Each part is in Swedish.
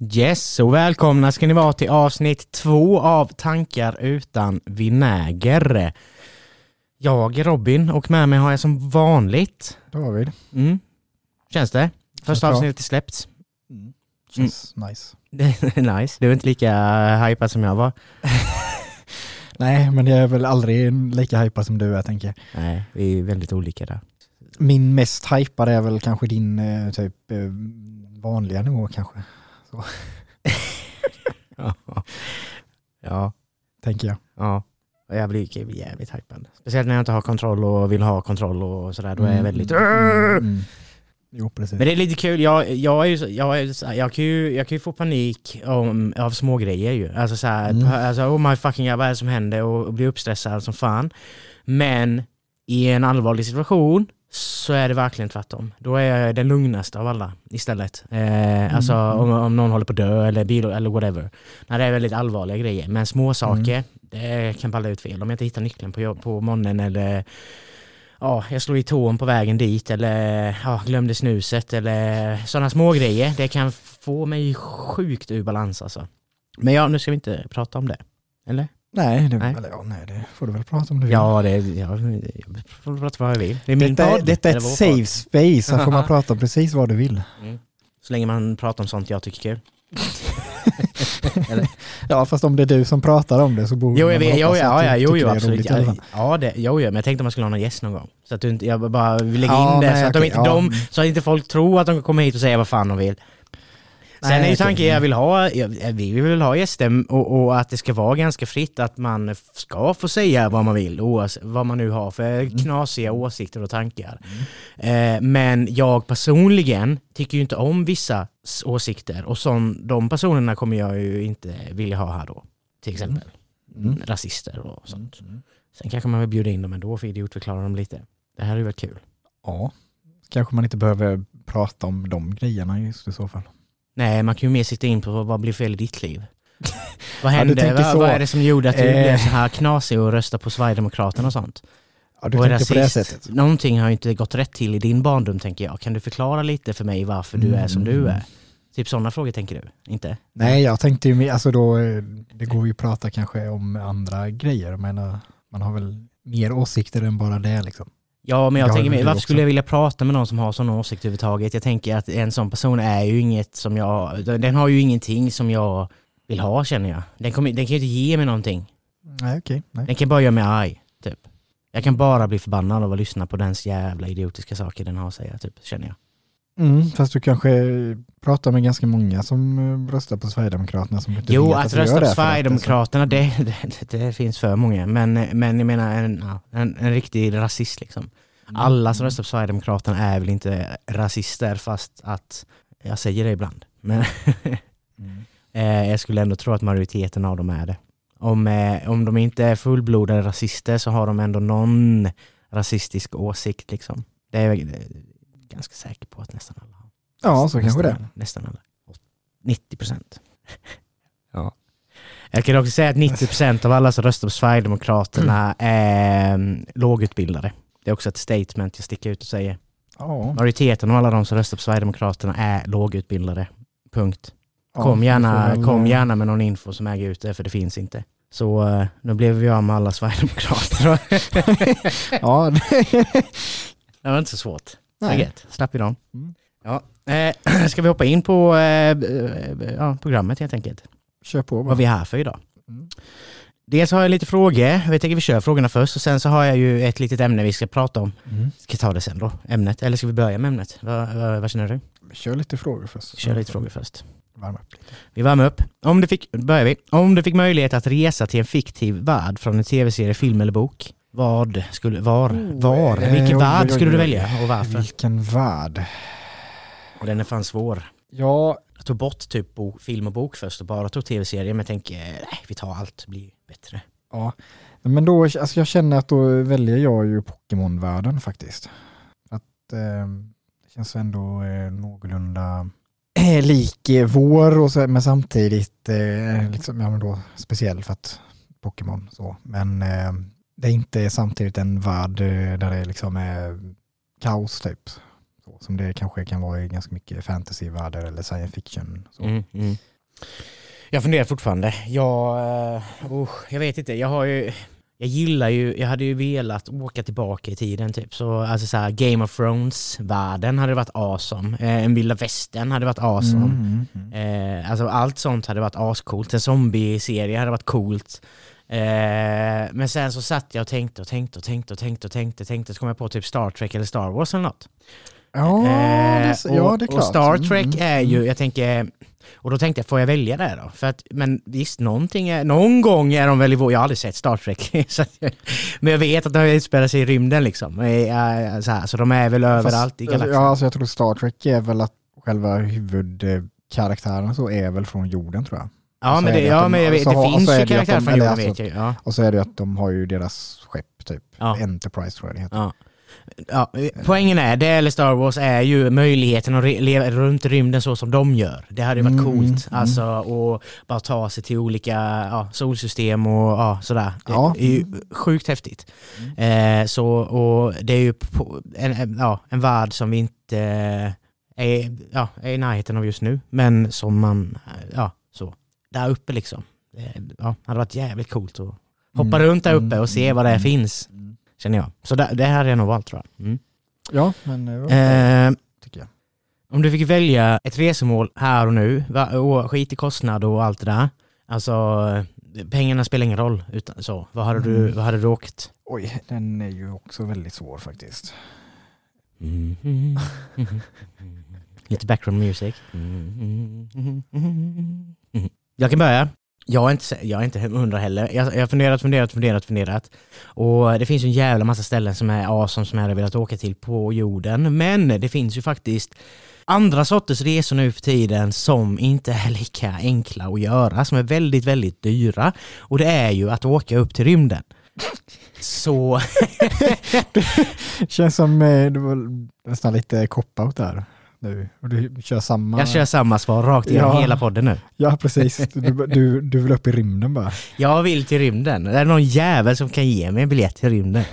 Yes, och välkomna ska ni vara till avsnitt två av Tankar utan vinäger. Jag är Robin och med mig har jag som vanligt... David. Mm. Känns det? Första bra. avsnittet är släppt. Mm. Känns nice. Nice. Du är inte lika hypad som jag var. Nej, men jag är väl aldrig lika hypad som du är tänker jag. Nej, vi är väldigt olika där. Min mest hypade är väl kanske din eh, typ eh, vanliga nivå kanske, Ja. Ja. tänker jag. ja. Och Jag blir jag blir jävligt hypad. Speciellt när jag inte har kontroll och vill ha kontroll och sådär. Då är jag väldigt... Mm, mm. Jo, precis. Men det är lite kul, jag, jag, är ju, jag, är, jag, kan ju, jag kan ju få panik om, av små grejer ju. Alltså såhär, Mm. alltså, oh my fucking god, vad är det som händer? Och, och bli uppstressad som fan. Men i en allvarlig situation så är det verkligen tvärtom. Då är jag den lugnaste av alla istället. Eh, Alltså Mm. om, om någon håller på att dö eller bil eller whatever. När det är väldigt allvarliga grejer. Men små saker, Mm. det kan balla ut fel. Om jag inte hittar nyckeln på, på morgonen eller ja, jag slår i tån på vägen dit eller ja, glömde snuset eller sådana små grejer. Det kan få mig sjukt ur balans alltså. Men ja, nu ska vi inte prata om det. Eller? Nej, det, Nej. Eller, ja, nej, det får du väl prata om du vill. Ja, det, ja, jag får prata vad jag vill. Det är min detta, podd. detta är ett safe podd. space, här får man prata om precis vad du vill. Mm. Så länge man pratar om sånt jag tycker är kul. Ja, fast om det är du som pratar om det så borde Jo, jag vet, jo, ja, ja, jo, jo, absolut. Ja, ja, det, jo, jo, men jag tänkte att man skulle ha någon gäst någon gång. Så att du inte, jag bara vill lägga Ja, in det nej, så, att de inte, ja. de, så att inte folk tror att de komma hit och säga vad fan de vill. Sen Nej, är ju tanken, jag vill ha, jag, vi vill ha gäster och, och att det ska vara ganska fritt, att man ska få säga vad man vill, oavsett vad man nu har för Mm. knasiga åsikter och tankar. Eh, men jag personligen tycker ju inte om vissa åsikter och sån, de personerna kommer jag ju inte vilja ha här då. Till exempel Mm. rasister och sånt. Mm. Sen kanske man vill bjuda in dem ändå för idiotförklara dem lite. Det här är ju väl kul. Ja, kanske man inte behöver prata om de grejerna just i så fall. Nej, man kan ju mer sitta in på vad blir fel i ditt liv? vad hände? tänker vad, vad är det som gjorde att du Eh. blev så här knasig och röstade på Sverigedemokraterna och sånt? Ja, du och tänker på det rasist. sättet. Någonting har ju inte gått rätt till i din barndom tänker jag. Kan du förklara lite för mig varför du är som du Mm. är? Typ sådana frågor tänker du? Inte? Nej, jag tänkte ju, mer- alltså då, eh, det går ju att prata kanske om andra grejer. Menar, man har väl mer åsikter än bara det liksom. Ja, men jag har tänker mig, varför också. skulle jag vilja prata med någon som har sån åsikt överhuvudtaget? Jag tänker att en sån person är ju inget som jag, den har ju ingenting som jag vill ha känner jag. Den, kommer, den kan ju inte ge mig någonting. Nej, okej. nej. Den kan bara göra mig arg, typ. Jag kan bara bli förbannad av att lyssna på dens jävla idiotiska saker den har att säga, typ, känner jag. Mm, fast du kanske pratar med ganska många som eh, röstar på Sverigedemokraterna som inte Jo, att gör rösta på att Sverigedemokraterna, det, det, det finns för många. Men, men jag menar, en, en, en riktig rasist liksom. Alla som röstar på Sverigedemokraterna är väl inte rasister, fast att jag säger det ibland. Men Mm. eh, jag skulle ändå tro att majoriteten av dem är det. Om, eh, om de inte är fullblodade rasister så har de ändå någon rasistisk åsikt. Liksom. Det är det ganska säker på att nästan alla har. Ja, så kanske nästan det. Alla, nästan alla. 90 procent. ja. Jag kan också säga att 90 procent av alla som röstar på Sverigedemokraterna är mm, lågutbildade. Det är också ett statement jag sticker ut och säger. Ja, Majoriteten av alla de som röstar på Sverigedemokraterna är lågutbildade. Punkt. Kom, gärna, kom gärna med någon info som äger ut det, för det finns inte. Så eh, nu blev vi av med alla Sverigedemokrater. Ja, det var inte så svårt. Nej. Gött. Slapp vi dem. Mm. Ja. Eh, ska vi hoppa in på eh, eh, ja, programmet helt enkelt? Kör på bara. Vad vi är här för idag. Mm. Dels har jag lite frågor. Jag tänker vi kör frågorna först och sen så har jag ju ett litet ämne vi ska prata om. Mm. Ska vi ta det sen då? Ämnet? Eller ska vi börja med ämnet? Vad, vad, vad känner du? Kör lite frågor först. Kör lite frågor först. Värma upp lite. Vi värmer upp. Om du fick, börjar vi. Om du fick möjlighet att resa till en fiktiv värld från en tv-serie, film eller bok. Vad skulle, var, Oh, var, eh, vilken oj, värld skulle du välja och varför? Vilken värld. Och den är fan svår. Ja, jag tog bort typ bo, film och bok först och bara tog tv-serier men jag tänker, nej vi tar allt, det blir bättre. Ja, men då, alltså jag känner att då väljer jag ju Pokémon-världen faktiskt. Att eh, det känns ändå eh, någorlunda eh, lik eh, vår och så, men samtidigt eh, liksom, ja, men då, speciell för att Pokémon så. Men det är inte samtidigt en värld eh, där det liksom är kaos typ. Så, som det kanske kan vara i ganska mycket fantasyvärldar eller science fiction. Mm, mm. Jag funderar fortfarande. Jag, uh, jag vet inte, jag har ju jag gillar ju, jag hade ju velat åka tillbaka i tiden typ. Så alltså så här, Game of Thrones-världen hade varit awesome. Eh, en vilda västern hade varit awesome. Mm, mm, mm. Eh, alltså allt sånt hade varit ascoolt. En zombie-serie hade varit coolt. Eh, men sen så satt jag och tänkte och tänkte och tänkte och tänkte och tänkte, tänkte så kom jag på typ Star Trek eller Star Wars eller något. Ja, det, och, ja, det är klart. Och Star Mm, Trek mm, är ju, jag tänker, och då tänkte jag, får jag välja det då? För att, men visst, någonting är, någon gång är de väl i vår, jag har aldrig sett Star Trek, så men jag vet att de utspelar sig i rymden liksom. Eh, Så, här, så de är väl överallt i galaxen. Ja, alltså jag tror Star Trek är väl att själva huvudkaraktären så är väl från jorden tror jag. Ja, men, det, det ja, men jag vet, så det finns ju det karaktärer från jorden alltså- jag ju. Ja. Och så är det ju att de har ju deras skepp typ. Ja. Enterprise tror jag det heter. Ja. Ja, poängen är, det eller Star Wars är ju möjligheten att leva runt rymden så som de gör. Det hade ju varit Mm, coolt. mm. Alltså att bara ta sig till olika ja, solsystem och ja, sådär. Det Ja. är ju sjukt häftigt. Eh, så, och det är ju en, ja, en värld som vi inte eh, är, ja, är i närheten av just nu. Men som man, eh, ja. Där uppe liksom. Det ja, hade varit jävligt coolt att hoppa Mm, runt där uppe mm, och se vad det mm, finns. Mm. Känner jag. Så det, det här är jag nog valt tror jag. Mm. Ja, men eh, Eh, tycker jag. om du fick välja ett resemål här och nu, och skit i kostnad och allt det där. Alltså, eh, pengarna spelar ingen roll. Utan, så, vad, hade du, Mm. vad hade du åkt? Oj, den är ju också väldigt svår faktiskt. Lite background music. Jag kan börja. Jag är inte, jag är inte hundra heller. Jag, har funderat, funderat, funderat, funderat. Och det finns ju en jävla massa ställen som är awesome som jag hade velat åka till på jorden. Men det finns ju faktiskt andra sorters resor nu för tiden som inte är lika enkla att göra, som är väldigt, väldigt dyra. Och det är ju att åka upp till rymden. Så Känns som eh, det var nästan lite cop-out där nu. Och du kör samma... jag kör samma svar rakt igenom Ja. hela podden nu. Ja, precis. Du, du, du vill upp i rymden bara. Jag vill till rymden. Det är någon jävel som kan ge mig en biljett till rymden.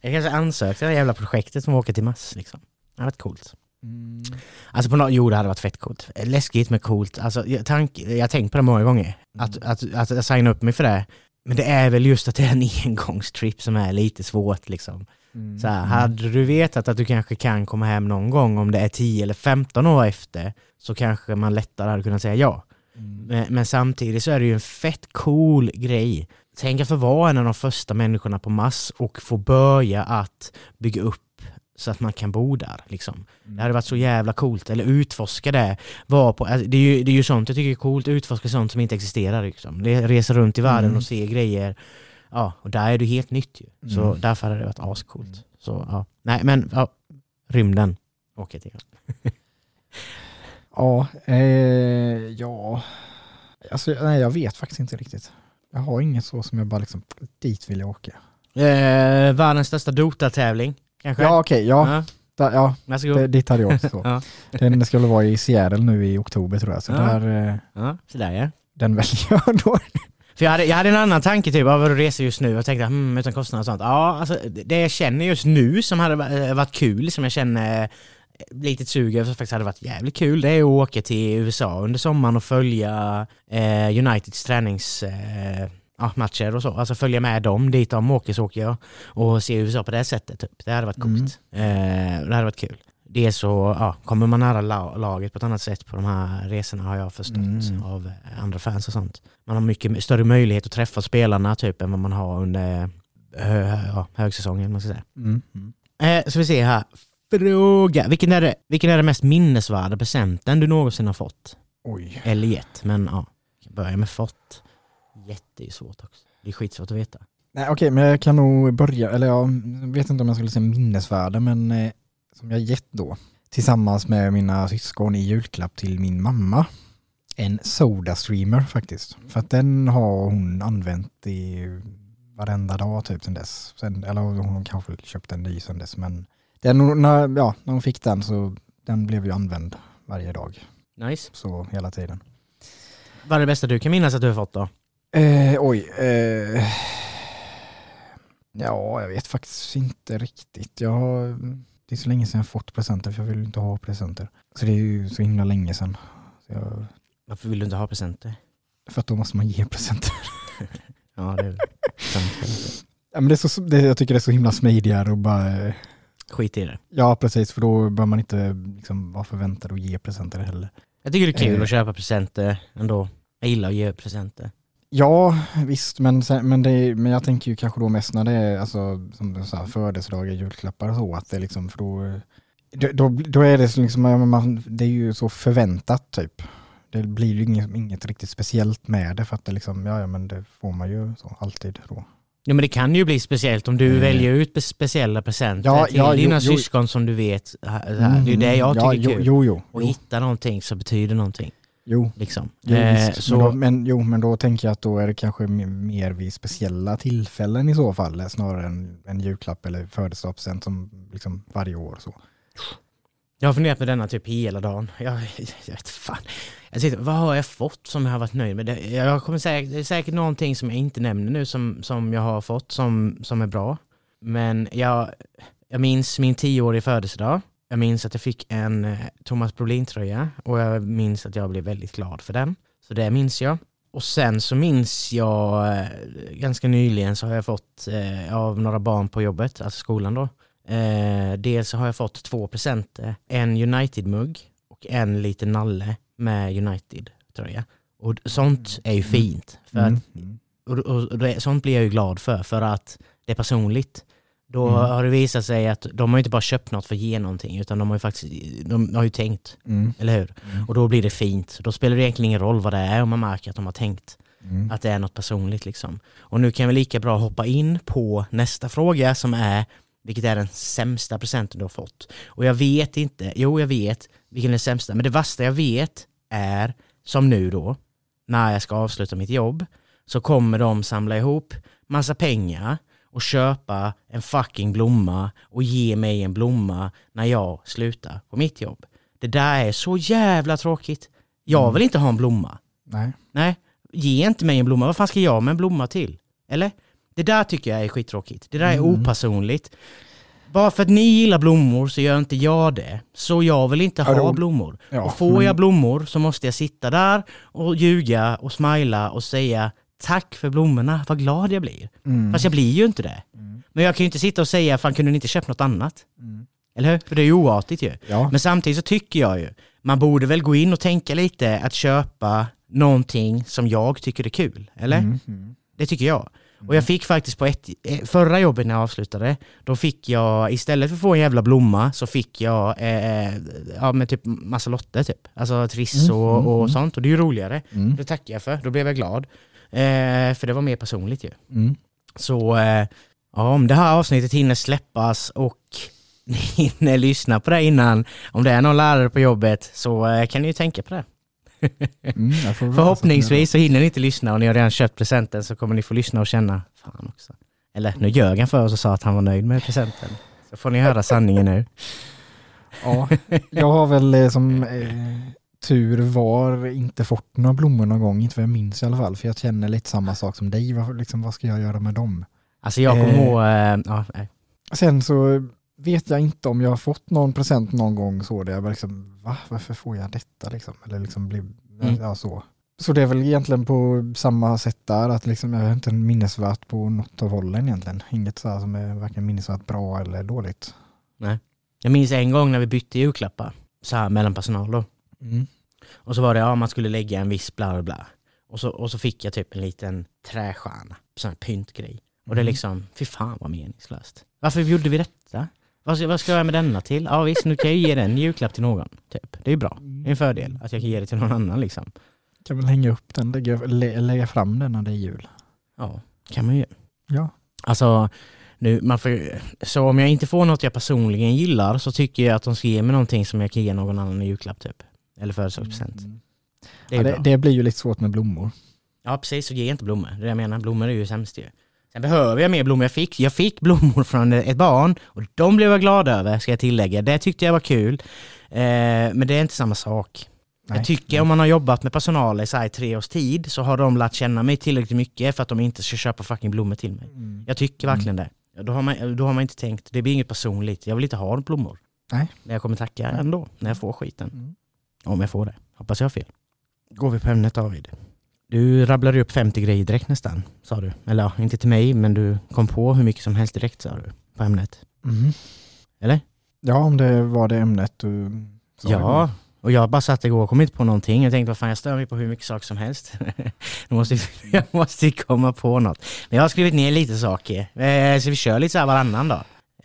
Jag kanske ansökt till det jävla projektet som åker till Mars. Liksom. Det hade varit coolt. Mm. Alltså på något, jo det hade varit fett coolt. Läskigt men coolt. Alltså, jag, tank, jag har tänkt på det många gånger. Att, att, att, att signa upp mig för det. Men det är väl just att det är en engångstrip som är lite svårt liksom. Mm. Så här, hade du vetat att du kanske kan komma hem någon gång om det är 10 eller 15 år efter så kanske man lättare hade kunnat säga ja. Mm. Men, men samtidigt så är det ju en fett cool grej. Tänk att få vara en av de första människorna på Mars och få börja att bygga upp så att man kan bo där. Liksom. Det hade varit så jävla coolt. Eller utforska det. Var på, alltså, det, är ju, det är ju sånt jag tycker är coolt, utforska sånt som inte existerar. Liksom. Resa runt i världen Mm. och se grejer. Ja, och där är det helt nytt ju. Så Mm. därför hade det varit ascoolt. Så, ja. Nej men, ja, rymden åker till. Ja, eh, ja. Alltså, nej, jag vet faktiskt inte riktigt. Jag har inget så som jag bara liksom, dit vill jag åka. Eh, världens största Dota-tävling, kanske? Ja, okej, ja, ja. da, ja det, dit hade jag också. Så. Ja. Den skulle vara i Seattle nu i oktober tror jag, så Ja. där, eh, Ja, sådär ja. den väljer jag då. För jag hade, jag hade en annan tanke typ, av vad reser just nu och tänkte hmm, utan kostnader och sånt. Ja, alltså det jag känner just nu som hade va- varit kul, som jag känner eh, lite sug över, som faktiskt hade varit jävligt kul, det är att åka till USA under sommaren och följa eh, Uniteds tränings... Eh, ja, matcher och så. Alltså följa med dem, dit de åker så åker jag. Och se USA på det sättet. Typ. Det hade varit coolt. Eh, det hade varit kul. Det är så, ja, kommer man nära la- laget på ett annat sätt på de här resorna har jag förstått Mm. av eh, andra fans och sånt. Man har mycket större möjlighet att träffa spelarna typ än vad man har under hö, ja, högsäsongen. Man ska säga. Mm. Mm. Eh, så vi ser här. Fråga. Vilken är, det, vilken är den mest minnesvärda presenten du någonsin har fått? Oj. Eller gett. Men ja, jag börjar med fått. Jätte är ju svårt också. Det är skitsvårt att veta. Nej, okej, men jag kan nog börja, eller jag vet inte om jag skulle säga minnesvärde, men eh, som jag gett då. tillsammans med mina syskon i julklapp till min mamma. En Soda-streamer faktiskt. För att den har hon använt i varenda dag typ sen dess. Sen, eller hon kanske köpt en ny sen dess men den, när, ja, när hon fick den så den blev ju använd varje dag. Nice. Så hela tiden. Vad är det bästa du kan minnas att du har fått då? Eh, oj. Eh, ja, jag vet faktiskt inte riktigt. Jag har, det är så länge sedan jag fått presenter för jag vill inte ha presenter. Så det är ju så himla länge sedan. Jag, Varför vill du inte ha presenter? för att då måste man ge presenter. Ja, det är. Ja, men det är så, det, jag tycker det är så himla smidigare och bara... eh, Skit i det. Ja, precis. För då bör man inte liksom, vara förväntad att ge presenter heller. Jag tycker det är kul Eh. att köpa presenter ändå. Jag gillar att ge presenter. Ja, visst, men, men, det, är- men jag tänker ju kanske då mest när det är alltså, som du sa, födelsedagar, julklappar och så, att det liksom, för då, eh, då, då, är det så liksom, man, det är ju så förväntat typ. Det blir ju inget, inget riktigt speciellt med det för att det liksom, ja, ja men det får man ju så alltid då. Ja men det kan ju bli speciellt om du Mm. väljer ut speciella presenter Ja, till ja, jo, dina jo. syskon som du vet. äh, Det är det jag tycker ja, är jo, kul. Jo, jo, Och jo, hitta någonting som betyder någonting. Jo. Liksom. Jo, Eh, så, Men, då, men, jo, men då tänker jag att då är det kanske mer vid speciella tillfällen i så fall, eh, snarare än en julklapp eller födelsedagspresent som liksom varje år. Så. Jag har funderat på denna typ hela dagen. Jag, jag vet fan. Jag sitter, vad har jag fått som jag har varit nöjd med? Det, jag kommer säkert, det är säkert någonting som jag inte nämner nu som, som jag har fått som, som är bra. Men jag, jag minns min tioåriga födelsedag. Jag minns att jag fick en eh, Thomas Brolin-tröja och jag minns att jag blev väldigt glad för den. Så det minns jag. Och sen så minns jag, eh, ganska nyligen så har jag fått eh, av några barn på jobbet, alltså skolan då, Eh, dels så har jag fått två presenter. En United-mugg och en liten nalle med United-tröja. Och sånt är ju fint. För Mm. att, och, och, och det, sånt blir jag ju glad för, för att det är personligt. Då Mm. har det visat sig att de har inte bara köpt något för att ge någonting, utan de har ju faktiskt de har ju tänkt, Mm. eller hur? Och då blir det fint. Då spelar det egentligen ingen roll vad det är om man märker att de har tänkt Mm. att det är något personligt. Liksom. Och nu kan vi lika bra hoppa in på nästa fråga som är vilket är den sämsta presenten du har fått? Och jag vet inte, jo jag vet vilken är den sämsta, men det värsta jag vet är, som nu då, när jag ska avsluta mitt jobb, så kommer de samla ihop massa pengar och köpa en fucking blomma och ge mig en blomma när jag slutar på mitt jobb. Det där är så jävla tråkigt. Jag vill inte ha en blomma. Nej. Nej, ge inte mig en blomma. Vad fan ska jag med en blomma till? Eller? Det där tycker jag är skittråkigt. Det där är Mm. opersonligt. Bara för att ni gillar blommor så gör inte jag det. Så jag vill inte ha blommor. Ja, och får jag blommor så måste jag sitta där och ljuga och smila och säga tack för blommorna, vad glad jag blir. Mm. Fast jag blir ju inte det. Mm. Men jag kan ju inte sitta och säga, fan kunde ni inte köpt något annat? Mm. Eller hur? För det är ju oartigt ju. Ja. Men samtidigt så tycker jag ju, man borde väl gå in och tänka lite att köpa någonting som jag tycker är kul. Eller? Mm. Mm. Det tycker jag. Och jag fick faktiskt på ett, eh, förra jobbet när jag avslutade, då fick jag, istället för att få en jävla blomma, så fick jag eh, ja, med typ massa lotter typ. Alltså triss Mm, och, mm, och mm. sånt. Och det är ju roligare. Mm. Det tackar jag för, då blev jag glad. Eh, för det var mer personligt ju. Mm. Så eh, ja, om det här avsnittet hinner släppas och ni hinner lyssna på det innan, om det är någon lärare på jobbet, så eh, kan ni ju tänka på det. Mm. Förhoppningsvis så hinner ni inte lyssna och ni har redan köpt presenten så kommer ni få lyssna och känna, fan också. Eller nu ljög han för oss och sa att han var nöjd med presenten. Så får ni höra sanningen nu. Ja, jag har väl eh, som eh, tur var inte fått några blommor någon gång, inte vad jag minns i alla fall, för jag känner lite samma sak som dig. Vad, liksom, vad ska jag göra med dem? Alltså jag kommer Eh. ihåg, eh, ja, nej. Sen så vet jag inte om jag har fått någon present någon gång så där jag bara liksom, va, varför får jag detta liksom? Eller liksom blir, Mm. ja så. Så det är väl egentligen på samma sätt där, att liksom jag har inte minnesvärt på något av hållen egentligen. Inget så här som är varken minnesvärt bra eller dåligt. Jag minns en gång när vi bytte julklappar, så här mellan personal då. Mm. Och så var det, ja man skulle lägga en viss bla bla bla. Och så, och så fick jag typ en liten trästjärna, sån här pyntgrej. Och det är Mm. liksom, fy fan vad meningslöst. Varför gjorde vi detta? Vad ska, vad ska jag med denna till? Ja visst, nu kan jag ge den julklapp till någon. Typ. Det är bra. Det är en fördel att jag kan ge det till någon annan liksom. Kan väl hänga upp den, lägga, lä, lägga fram den när det är jul. Ja, kan man ju. Ja. Alltså, Nu, man får, så om jag inte får något jag personligen gillar så tycker jag att de ska ge mig någonting som jag kan ge någon annan i julklapp typ. Eller födelsedagspresent. Mm. Det Ja, det, det blir ju lite svårt med blommor. Ja precis, så ge inte blommor. Det är det jag menar, blommor är ju sämst ju. Sen behöver jag mer blommor. Jag fick, jag fick blommor från ett barn och de blev jag glad över, ska jag tillägga. Det tyckte jag var kul. Eh, men det är inte samma sak. Nej. Jag tycker om man har jobbat med personal i så här tre års tid så har de lärt känna mig tillräckligt mycket för att de inte ska köpa fucking blommor till mig. Mm. Jag tycker verkligen det. Då har, man, då har man inte tänkt, det blir inget personligt. Jag vill inte ha blommor. Nej. Men jag kommer tacka ändå när jag får skiten. Mm. Om jag får det. Hoppas jag har fel. Går vi på ämnet David. Du rabblade upp 50 grejer direkt nästan, sa du. Eller ja, inte till mig, men du kom på hur mycket som helst direkt sa du på ämnet. Mm. Eller? Ja, om det var det ämnet du sa. Ja, och jag bara satt igår och kom inte på någonting. Jag tänkte vad fan jag stör mig på hur mycket saker som helst. jag, måste, jag måste komma på något. Men jag har skrivit ner lite saker. Eh, så vi kör lite så här varannan då.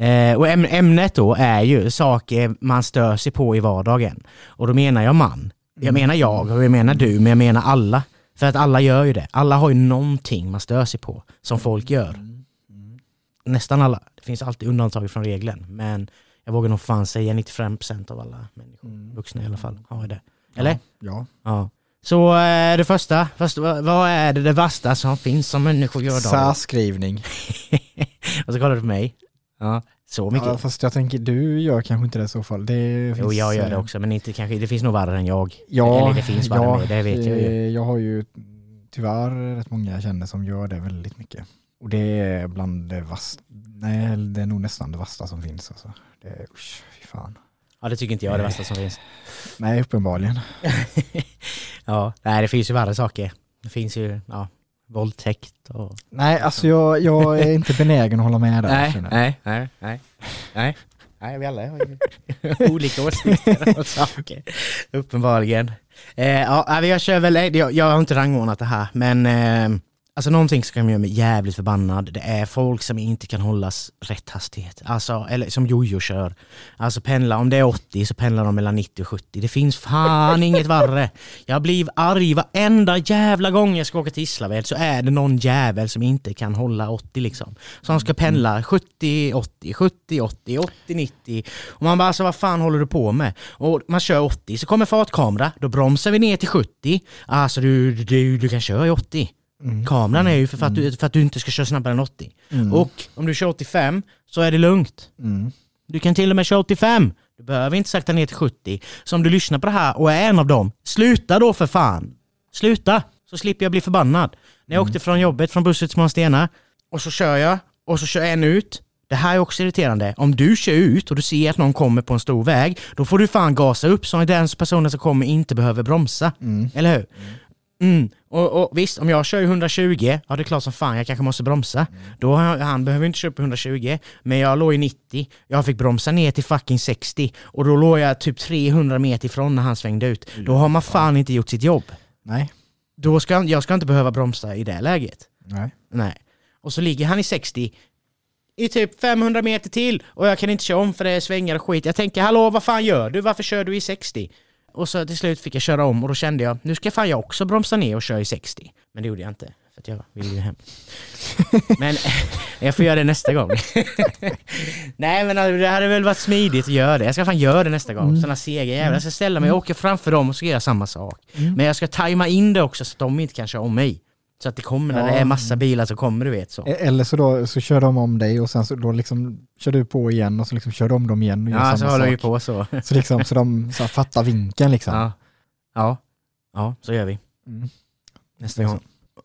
Eh, och äm- ämnet då är ju saker man stör sig på i vardagen. Och då menar jag man. Jag menar jag och jag menar du, men jag menar alla. För att alla gör ju det. Alla har ju någonting man stör sig på som folk gör. Mm. Mm. Nästan alla. Det finns alltid undantag från regeln. Men jag vågar nog fan säga 95% av alla människor, Mm. vuxna i alla fall, har det. Eller? Ja. Ja. Så eh, det första, först, vad är det, det värsta som finns som människor gör? Särskrivning. Och så kollar du på mig. Ja, så mycket. Ja, fast jag tänker, du gör kanske inte det i så fall. Det jo, finns, jag gör det eh, också, men inte kanske, det finns nog värre än jag. Ja, Eller det finns värre ja, mig, det vet jag ju. eh, Jag har ju tyvärr rätt många jag känner som gör det väldigt mycket. Och det är bland det värsta, nej det är nog nästan det värsta som finns alltså. Det är, usch, fy fan. Ja, det tycker inte jag är det värsta som finns. Nej, uppenbarligen. ja, nej det finns ju värre saker. Det finns ju, ja, våldtäkt och... Nej, alltså jag, jag är inte benägen att hålla med där. Nej, nej, nej, nej, nej. Nej, vi alla har olika åsikter om saker. Uppenbarligen. Eh, ja, jag kör väl, jag, jag har inte rangordnat det här, men eh, alltså någonting som kan göra mig jävligt förbannad, det är folk som inte kan hållas rätt hastighet. Alltså, eller som jojo kör. Alltså pendla, om det är 80 så pendlar de mellan 90 och 70. Det finns fan inget värre. Jag blir arg varenda jävla gång jag ska åka till Gislaved så är det någon jävel som inte kan hålla 80 liksom. Som ska pendla 70, 80, 70, 80, 80, 90. Och man bara alltså vad fan håller du på med? Och man kör 80 så kommer fartkamera, då bromsar vi ner till 70. Alltså du, du, du kan köra i 80. Mm. Kameran är ju för, för, att du, för att du inte ska köra snabbare än 80. Mm. Och om du kör 85 så är det lugnt. Mm. Du kan till och med köra 85. Du behöver inte sakta ner till 70. Så om du lyssnar på det här och är en av dem, sluta då för fan! Sluta! Så slipper jag bli förbannad. När jag åkte från jobbet, från bussen till Smålandsstenar, och så kör jag, och så kör en ut. Det här är också irriterande. Om du kör ut och du ser att någon kommer på en stor väg, då får du fan gasa upp så att den personen som kommer inte behöver bromsa. Mm. Eller hur? Mm. Och, och visst, om jag kör i 120, ja det är klart som fan jag kanske måste bromsa. Då har, han behöver inte köra på 120, men jag låg i 90. Jag fick bromsa ner till fucking 60 och då låg jag typ 300 meter ifrån när han svängde ut. Då har man fan inte gjort sitt jobb. Nej. Då ska, jag ska inte behöva bromsa i det läget. Nej. Nej. Och så ligger han i 60 i typ 500 meter till och jag kan inte köra om för det är svängar och skit. Jag tänker hallå vad fan gör du? Varför kör du i 60? Och så till slut fick jag köra om och då kände jag nu ska fan jag också bromsa ner och köra i 60. Men det gjorde jag inte för att jag ville ju hem. Men jag får göra det nästa gång. Nej men alltså, det hade väl varit smidigt att göra det. Jag ska fan göra det nästa gång. Sådana sega jävlar. Jag ska ställa mig och åka framför dem och ska göra samma sak. Mm. Men jag ska tajma in det också så att de inte kan köra om mig. Så att det kommer när det Ja. är massa bilar så kommer du vet så. E- Eller så, då, så kör de om dig och sen så då liksom kör du på igen och så liksom kör de dem igen och Ja, så håller vi på så. Så, liksom, så de så fattar vinkeln liksom. Ja. ja. Ja, så gör vi. Mm. Nästa gång.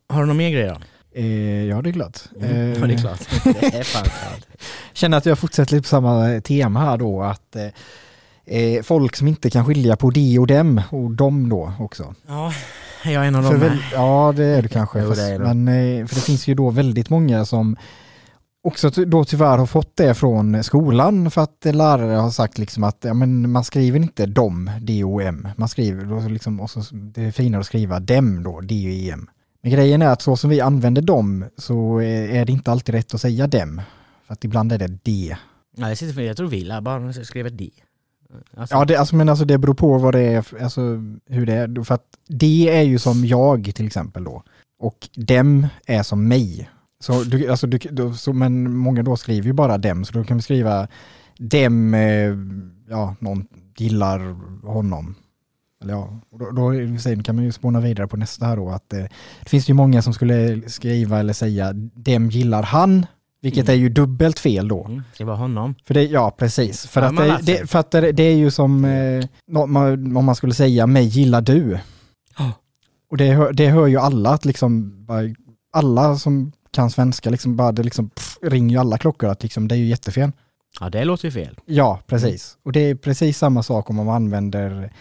Har du någon mer grejer då? Eh, ja, det är klart. Eh, Ja, det är klart. Det är fan klart. känner att jag fortsätter lite på samma tema här då, att eh, eh, folk som inte kan skilja på de och dem och dem då också. Ja, jag är en av dem väl, ja, det är du kanske. Jo, fast, det är men, eh, för det finns ju då väldigt många som också då tyvärr har fått det från skolan för att lärare har sagt liksom att ja, men man skriver inte dom, D-O-M. Man skriver, då liksom, och så, det är finare att skriva dem då, D-O-E-M. Men grejen är att så som vi använder dem så är är det inte alltid rätt att säga dem. För att ibland är det D. Nej, jag tror vi lär bara skriva D. Alltså, Ja, det, alltså, men alltså det beror på vad det är, alltså hur det är. För att det är ju som jag till exempel då. Och dem är som mig. Så du, alltså du, då, så, men många då skriver ju bara dem, så då kan vi skriva dem, eh, ja, någon gillar honom. Eller ja, och då, då sen kan man ju spåna vidare på nästa här då, att eh, det finns ju många som skulle skriva eller säga dem gillar han, vilket Mm. är ju dubbelt fel då. Mm, det var honom. För det, ja, precis. För, Ja, att, det, det, för att det, det är ju som eh, man- om man skulle säga mig gillar du. Ja. Och det, hör- det hör ju alla att liksom, alla som kan svenska, liksom bara, det liksom, pff, ringer ju alla klockor att liksom, det är ju jättefel. Ja, det låter ju fel. Ja, precis. Och det är precis samma sak om man använder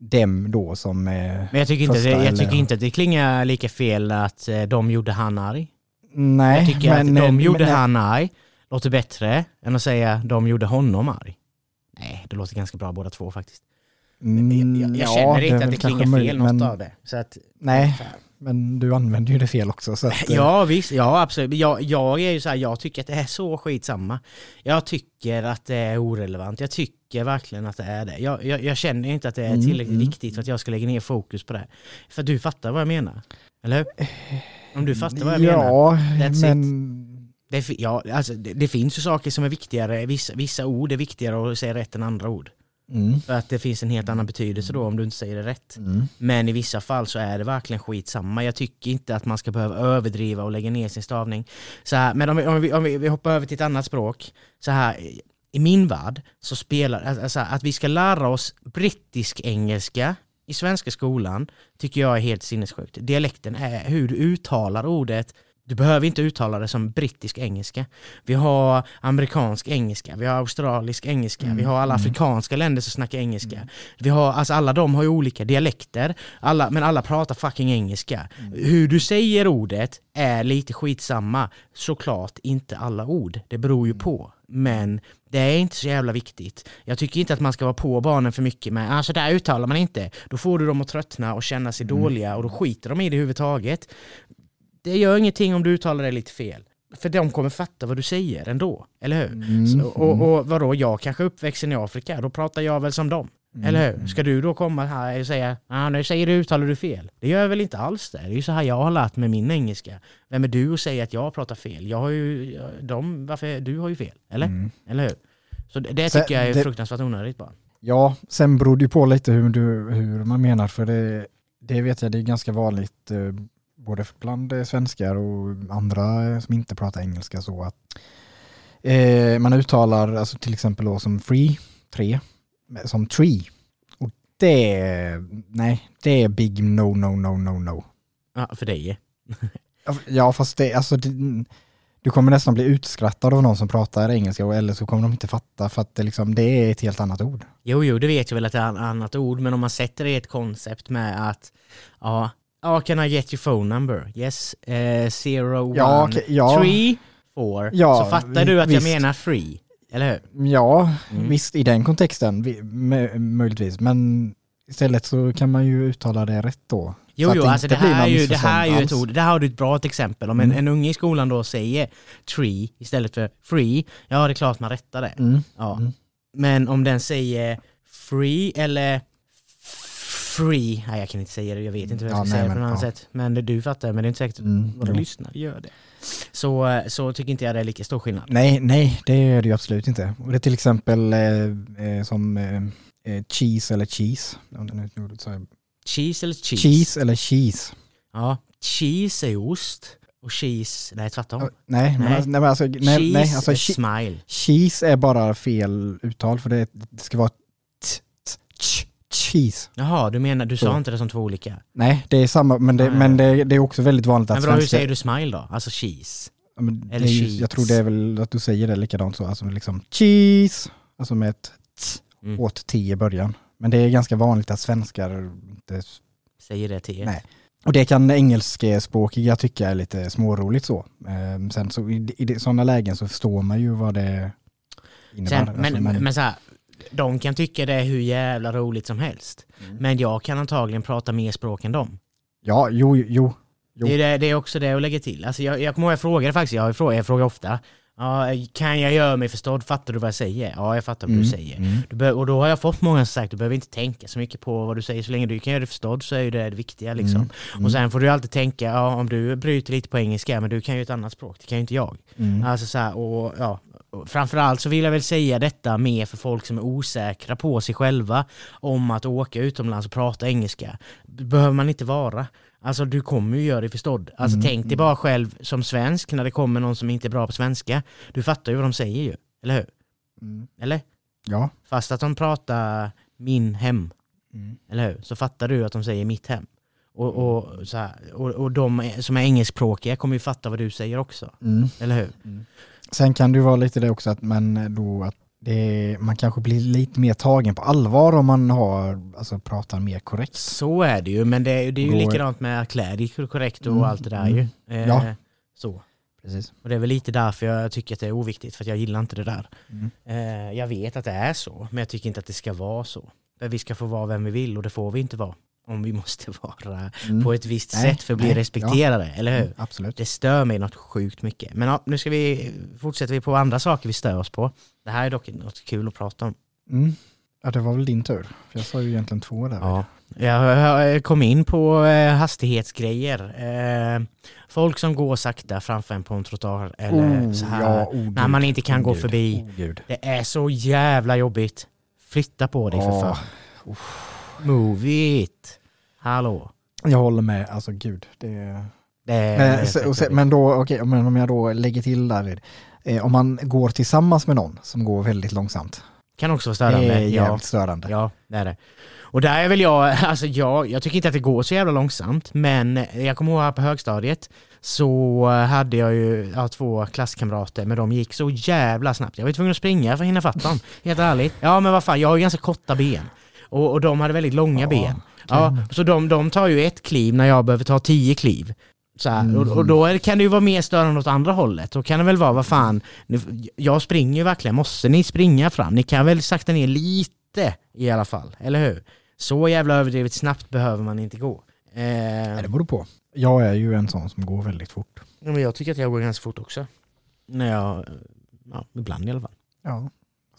dem då som... Eh, Men jag tycker, inte, jag eller- tycker inte att det klingar lika fel att eh, de gjorde han arg. Nej, Jag tycker att de eh, gjorde men- han arg låter bättre än att säga de gjorde honom arg. Nej, det låter ganska bra båda två faktiskt. Mm, jag jag ja, känner är inte att det klingar möjligt, fel något men, av det. Så att, Nej, så men du använder ju det fel också. Så att, eh, Ja visst, ja absolut. Jag, jag är ju så här, jag tycker att det är så skitsamma. Jag tycker att det är orelevant. Jag tycker verkligen att det är det. Jag, jag, jag känner inte att det är Mm, tillräckligt mm. viktigt för att jag ska lägga ner fokus på det. För du fattar vad jag menar. Eller hur? Om du fattar vad jag menar. ja, That's men... Det, fi- ja, alltså, det, det finns ju saker som är viktigare, vissa, vissa ord är viktigare att säga rätt än andra ord. Mm, För att det finns en helt annan betydelse då om du inte säger det rätt. mm. Men i vissa fall så är det verkligen skitsamma. Jag tycker inte att man ska behöva överdriva och lägga ner sin stavning. Så här, men om vi, om, vi, om vi, vi hoppar över till ett annat språk. Så här, I min värld så spelar alltså, att vi ska lära oss brittisk engelska i svenska skolan tycker jag är helt sinnessjukt. Dialekten är hur du uttalar ordet du behöver inte uttala det som brittisk engelska. Vi har amerikansk engelska, vi har australisk engelska, vi har alla afrikanska länder som snackar engelska. Vi har, alltså alla de har ju olika dialekter, alla, men alla pratar fucking engelska. Hur du säger ordet är lite skitsamma. Såklart inte alla ord, det beror ju på. Men det är inte så jävla viktigt. Jag tycker inte att man ska vara på barnen för mycket med alltså där uttalar man inte. Då får du dem att tröttna och känna sig dåliga och då skiter de i det överhuvudtaget. Det gör ingenting om du uttalar det lite fel. För de kommer fatta vad du säger ändå, eller hur? Mm, Så, och, och vadå, jag kanske är uppväxten i Afrika, då pratar jag väl som dem. Mm. Eller hur? Ska du då komma här och säga ah, nu säger du, uttalar du fel? Det gör jag väl inte alls det. Det är ju så här jag har lärt mig min engelska. Vem är du och säger att jag pratar fel? Jag har ju, de, varför, du har ju fel, eller? Mm. Eller hur? Så det, det Så tycker jag är det- fruktansvärt onödigt bara. Ja, sen beror det ju på lite hur, du, hur man menar, för det, det vet jag, det är ganska vanligt eh, både bland eh, svenskar och andra som inte pratar engelska så att eh, man uttalar alltså till exempel då som free, tre, som tree. Och det, nej, det är big no, no, no, no, no. Ja, för dig. Ja, fast det, alltså det, du kommer nästan bli utskrattad av någon som pratar engelska eller så kommer de inte fatta för att det, liksom, det är ett helt annat ord. Jo, jo, det vet jag väl att det är ett annat ord, men om man sätter det i ett koncept med att ja, ja, can I get your phone number? Yes, eh, zero, Ja, one, okej, ja. three, four. Ja, så fattar du att visst. jag menar free, eller hur? Ja, Mm. visst i den kontexten vi- mö- möjligtvis, men istället så kan man ju uttala det rätt då. Jo, att jo, det alltså det här, ju, det här är ju ett ord, där har du ett bra exempel. Om en, Mm. en unge i skolan då säger tree istället för free, ja det är klart man rättar det. Mm. Ja. Mm. Men om den säger free eller free, nej jag kan inte säga det, jag vet inte hur jag Ja, ska nej, säga det på något annat ja. sätt. Men du fattar, men det är inte säkert Mm, våra jo. lyssnare gör det. Så, så tycker inte jag det är lika stor skillnad. Nej, nej, det är det ju absolut inte. Och det är till exempel eh, eh, som eh, eh, cheese eller cheese. Om är så Cheese eller cheese? Cheese eller cheese. Ja, cheese är ost och cheese, nej tvärtom. Ja, Nej, men Nej. alltså, nej, men alltså, nej, cheese nej, alltså är smile. cheese är bara fel uttal för det, det ska vara t, t, ch, cheese. Jaha, du menar, du sa Så. inte det som två olika? Nej, det är samma, men det, Nej. men det, det är också väldigt vanligt att Men bra, hur säger du smile då? Alltså cheese? Ja, men det Eller är cheese. jag tror det är väl att du säger det likadant så, alltså liksom cheese, alltså med ett t Mm. åt t i början. Men det är ganska vanligt att svenskar inte... Säger det till er? Nej. Och det kan engelskspråkiga tycka är lite småroligt så. Ehm, sen så i, i sådana lägen så förstår man ju vad det innebär. Sen, Alltså, men, man- men så här, de kan tycka det är hur jävla roligt som helst. Mm. Men jag kan antagligen prata mer språk än dem. Ja, jo, jo. Jo. Det är, det, det är också det att lägga till. Alltså jag, jag kommer ihåg jag frågade faktiskt, jag frågar, jag frågar ofta, Ja, kan jag göra mig förstådd? Fattar du vad jag säger? Ja, jag fattar vad Mm, du säger. mm. Du bör, och då har jag fått många som sagt, du behöver inte tänka så mycket på vad du säger. Så länge du kan göra det förstådd så är ju det det viktiga. Liksom. Mm, mm. Och sen får du alltid tänka, ja, om du bryter lite på engelska, men du kan ju ett annat språk, det kan ju inte jag. Mm. Alltså så här, och, ja, framförallt så vill jag väl säga detta mer för folk som är osäkra på sig själva om att åka utomlands och prata engelska. Behöver man inte vara. Alltså du kommer ju göra dig förstådd. Alltså Mm, tänk dig bara själv som svensk när det kommer någon som inte är bra på svenska. Du fattar ju vad de säger ju, eller hur? Mm. Eller? Ja. Fast att de pratar min hem, Mm. eller hur? Så fattar du att de säger mitt hem. Och, och, så här, och, och de som är engelskspråkiga kommer ju fatta vad du säger också, Mm. eller hur? Sen kan det ju vara lite det också att, men då att det, man kanske blir lite mer tagen på allvar om man har, alltså pratar mer korrekt. Så är det ju, men det, är- det är ju Då likadant med att klä dig korrekt och Mm, allt det där mm. ju. Eh, Ja. Så. Precis. Och det är väl lite därför jag tycker att det är oviktigt, för jag gillar inte det där. Mm. Eh, jag vet att det är så, men jag tycker inte att det ska vara så. Vi ska få vara vem vi vill och det får vi inte vara. Om vi måste vara Mm. på ett visst Nej, sätt för att bli nej, respekterade, eller hur? Mm, absolut. Det stör mig något sjukt mycket. Men ja, nu ska vi, fortsätter vi på andra saker vi stör oss på. Det här är dock något kul att prata om. Mm. Ja, det var väl din tur. För jag sa ju egentligen två där. Ja. Jag kom in på eh, hastighetsgrejer. Eh, folk som går sakta framför en på en trottoar eller Oh, så här. ja, oh, när man inte kan Oh, gå förbi. Oh. Det är så jävla jobbigt. Flytta på dig för Ja. fan. Move it. Hallå. Jag håller med, alltså gud. Det... Det är Men, så, sen, men då, okej, men om jag då lägger till där, eh, om man går tillsammans med någon som går väldigt långsamt. kan också vara Det störande. är Ja. jävligt störande. Ja, det är det. Och där är väl jag, alltså jag, jag tycker inte att det går så jävla långsamt, men jag kommer ihåg här på högstadiet så hade jag ju ja, två klasskamrater, men de gick så jävla snabbt. Jag var tvungen att springa för att hinna fatt dem, helt ärligt. Ja men vad fan, jag har ju ganska korta ben. Och, och de hade väldigt långa Ja, ben. Ja, så de, de tar ju ett kliv när jag behöver ta tio kliv. Så här, och, och då är- kan det ju vara mer störande åt andra hållet. Då kan det väl vara, vad fan, jag springer ju verkligen, måste ni springa fram? Ni kan väl sakta ner lite i alla fall, eller hur? Så jävla överdrivet snabbt behöver man inte gå. Eh, Nej, det beror på. Jag är ju en sån som går väldigt fort. ja, men jag tycker att jag går ganska fort också. När jag, ja, ibland i alla fall. Ja.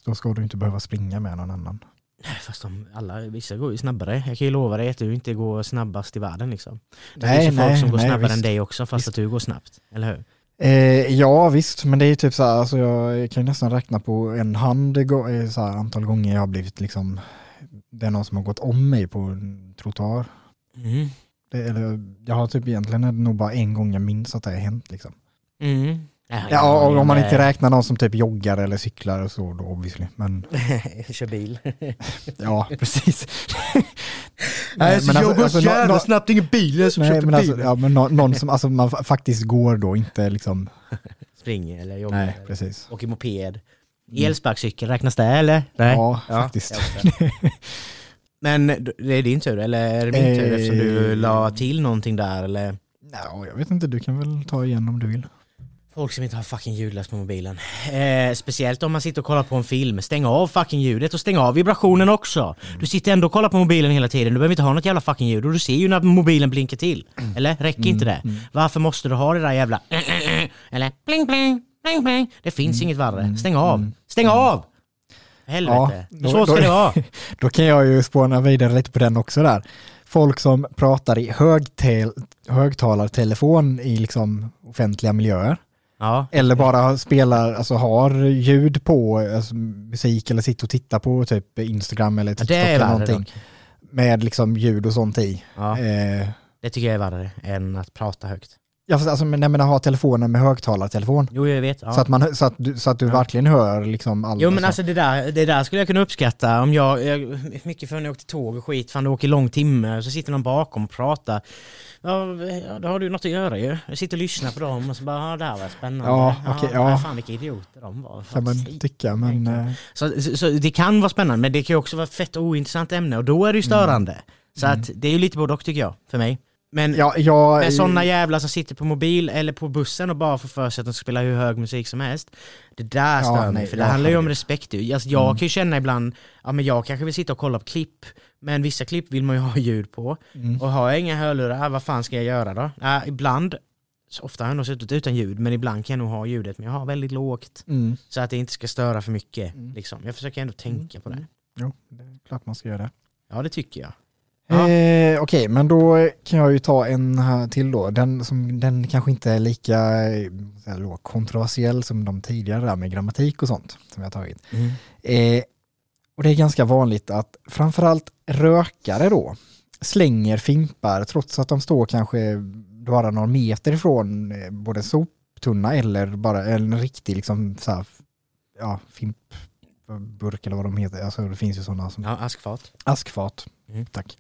Så då ska du inte behöva springa med någon annan. Nej, Fast de, alla, vissa går ju snabbare. Jag kan ju lova dig att du inte går snabbast i världen liksom. Det Nej, finns ju folk som går nej, snabbare visst. än dig också fast Visst. att du går snabbt. Eller hur? Eh, ja visst, men det är ju typ så här, alltså jag kan ju nästan räkna på en hand eh, så här, antal gånger jag har blivit liksom, det är någon som har gått om mig på en trottoar. Mm. Det, eller, jag har typ egentligen nog bara en gång jag minns att det har hänt liksom. Mm. Ja, Ja, om man inte det- räknar någon som typ joggar eller cyklar och så då obviously. Men Kör bil. ja, precis. Nej, så jag går så jävla nå- snabbt, ingen bil, som Nej, köpte men alltså, bilen. ja, men nå- någon som alltså, man fa- faktiskt går då, inte liksom, Springer eller joggar. nej eller precis. åker moped. Elsparkcykel, räknas det eller? Nej. Ja, Ja, faktiskt. Men det är din tur, eller är det min tur Eh, eftersom du la till någonting där eller? Ja, jag vet inte, du kan väl ta igen om du vill. Folk som inte har fucking ljudlös på mobilen. Eh, speciellt om man sitter och kollar på en film. Stäng av fucking ljudet och stäng av vibrationen också. Du sitter ändå och kollar på mobilen hela tiden. Du behöver inte ha något jävla fucking ljud och du ser ju när mobilen blinkar till. Eller? Räcker inte det? Varför måste du ha det där jävla eller bling bling bling bling? Det finns inget värre. Stäng av. Stäng av! Helvete. Ja, Hur då- svårt ska då- det vara? Då kan jag ju spåna vidare lite på den också där. Folk som pratar i högtel, högtalartelefon i liksom offentliga miljöer. Ja. Eller bara spelar, alltså har ljud på alltså, musik eller sitter och tittar på typ Instagram eller ja TikTok är eller någonting. dock. Med liksom ljud och sånt i. Ja, Eh, det tycker jag är värre än att prata högt. ja, fast alltså, men menar ha telefonen med högtalartelefon. Jo, jag vet. Ja. Så att, man, så att du, så att du Ja. verkligen hör liksom allt. Jo men alltså det där, det där skulle jag kunna uppskatta om jag, jag mycket för när jag åkte tåg och skit, fan det åker lång timme, så sitter någon bakom och pratar. Ja, ja, då har du något att göra ju. Jag sitter och lyssnar på dem och så bara, ja det här var spännande. Ja, okej, ja. Fan vilka idioter de var. kan man tycka, men... Eh, Så, så, så det kan vara spännande, men det kan ju också vara ett fett ointressant ämne och då är det ju störande. Så att det är ju lite både och tycker jag, för mig. Men ja, jag... med sådana jävlar som sitter på mobil eller på bussen och bara får för sig att de ska spela hur hög musik som helst. Det där stör Ja, mig, nej, för det handlar ju om respekt. Alltså, jag kan ju känna ibland, ja men jag kanske vill sitta och kolla på klipp, men vissa klipp vill man ju ha ljud på. Mm. Och har jag inga hörlurar, vad fan ska jag göra då? Ja, ibland ofta har jag nog suttit utan ljud, men ibland kan jag nog ha ljudet, men jag har väldigt lågt. Mm. Så att det inte ska störa för mycket. Mm. Liksom. Jag försöker ändå tänka på det. Mm. Jo, det är klart man ska göra det. Ja, det tycker jag. Eh, Okej, men då kan jag ju ta en här till då. Den, som, den kanske inte är lika eh, då, kontroversiell som de tidigare där med grammatik och sånt som jag tagit. Eh, och det är ganska vanligt att framförallt rökare då slänger fimpar trots att de står kanske bara några meter ifrån eh, både soptunna eller bara en riktig liksom så här, ja, fimpburk eller vad de heter. Alltså det finns ju sådana som Ja, askfat. askfat. Mm. Tack.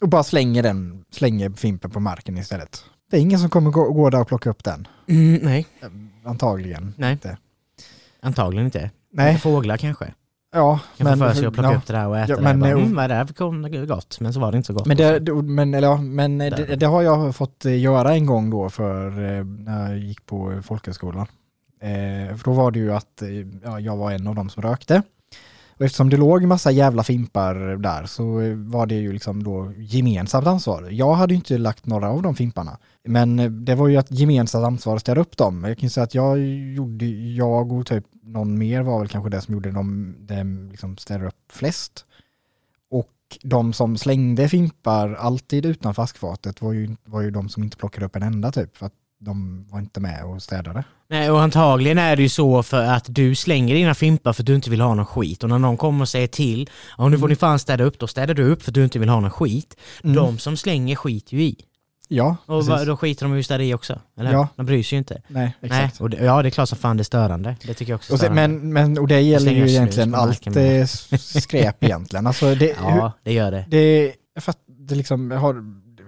Och bara slänger den, slänger fimpen på marken istället. Det är ingen som kommer gå, gå där och plocka upp den. Mm, nej, Antagligen. Nej. Inte. antagligen inte. Nej, Fåglar kanske. ja. Kan få för sig att plocka ja. upp det där och äta Ja, det. men, Bara, eh, mm, vad är det här för gott? Men så var det inte så gott. Men, det, det- men, eller, ja, men eh, det, det har jag fått eh, göra en gång då för eh, när jag gick på folkhögskolan. Eh, för då var det ju att eh, ja, jag var en av dem som rökte. Och eftersom det låg massa jävla fimpar där så var det ju liksom då gemensamt ansvar. Jag hade ju inte lagt några av de fimparna. Men det var ju ett gemensamt ansvar att städa upp dem. Jag kan ju säga att jag gjorde, jag och typ någon mer var väl kanske det som gjorde dem, dem liksom städade upp flest. Och de som slängde fimpar alltid utanför askfatet var ju, var ju de som inte plockade upp en enda typ. För att de var inte med och städade. Nej, och antagligen är det ju så för att du slänger dina fimpar för att du inte vill ha någon skit. Och när någon kommer och säger till, ja nu får ni fan städa upp, då städar du upp för att du inte vill ha någon skit. Mm. De som slänger skit ju i. Ja, Och precis. då skiter de ju städa i också. Eller Ja. De bryr sig ju inte. Nej, Nej, exakt. och det, ja det är klart som fan det är störande. Det tycker jag också är Och, sen, störande. men, men, och det gäller ju egentligen allt eh, skräp egentligen. Alltså det, hur, Ja, det gör det. det, för att det liksom har,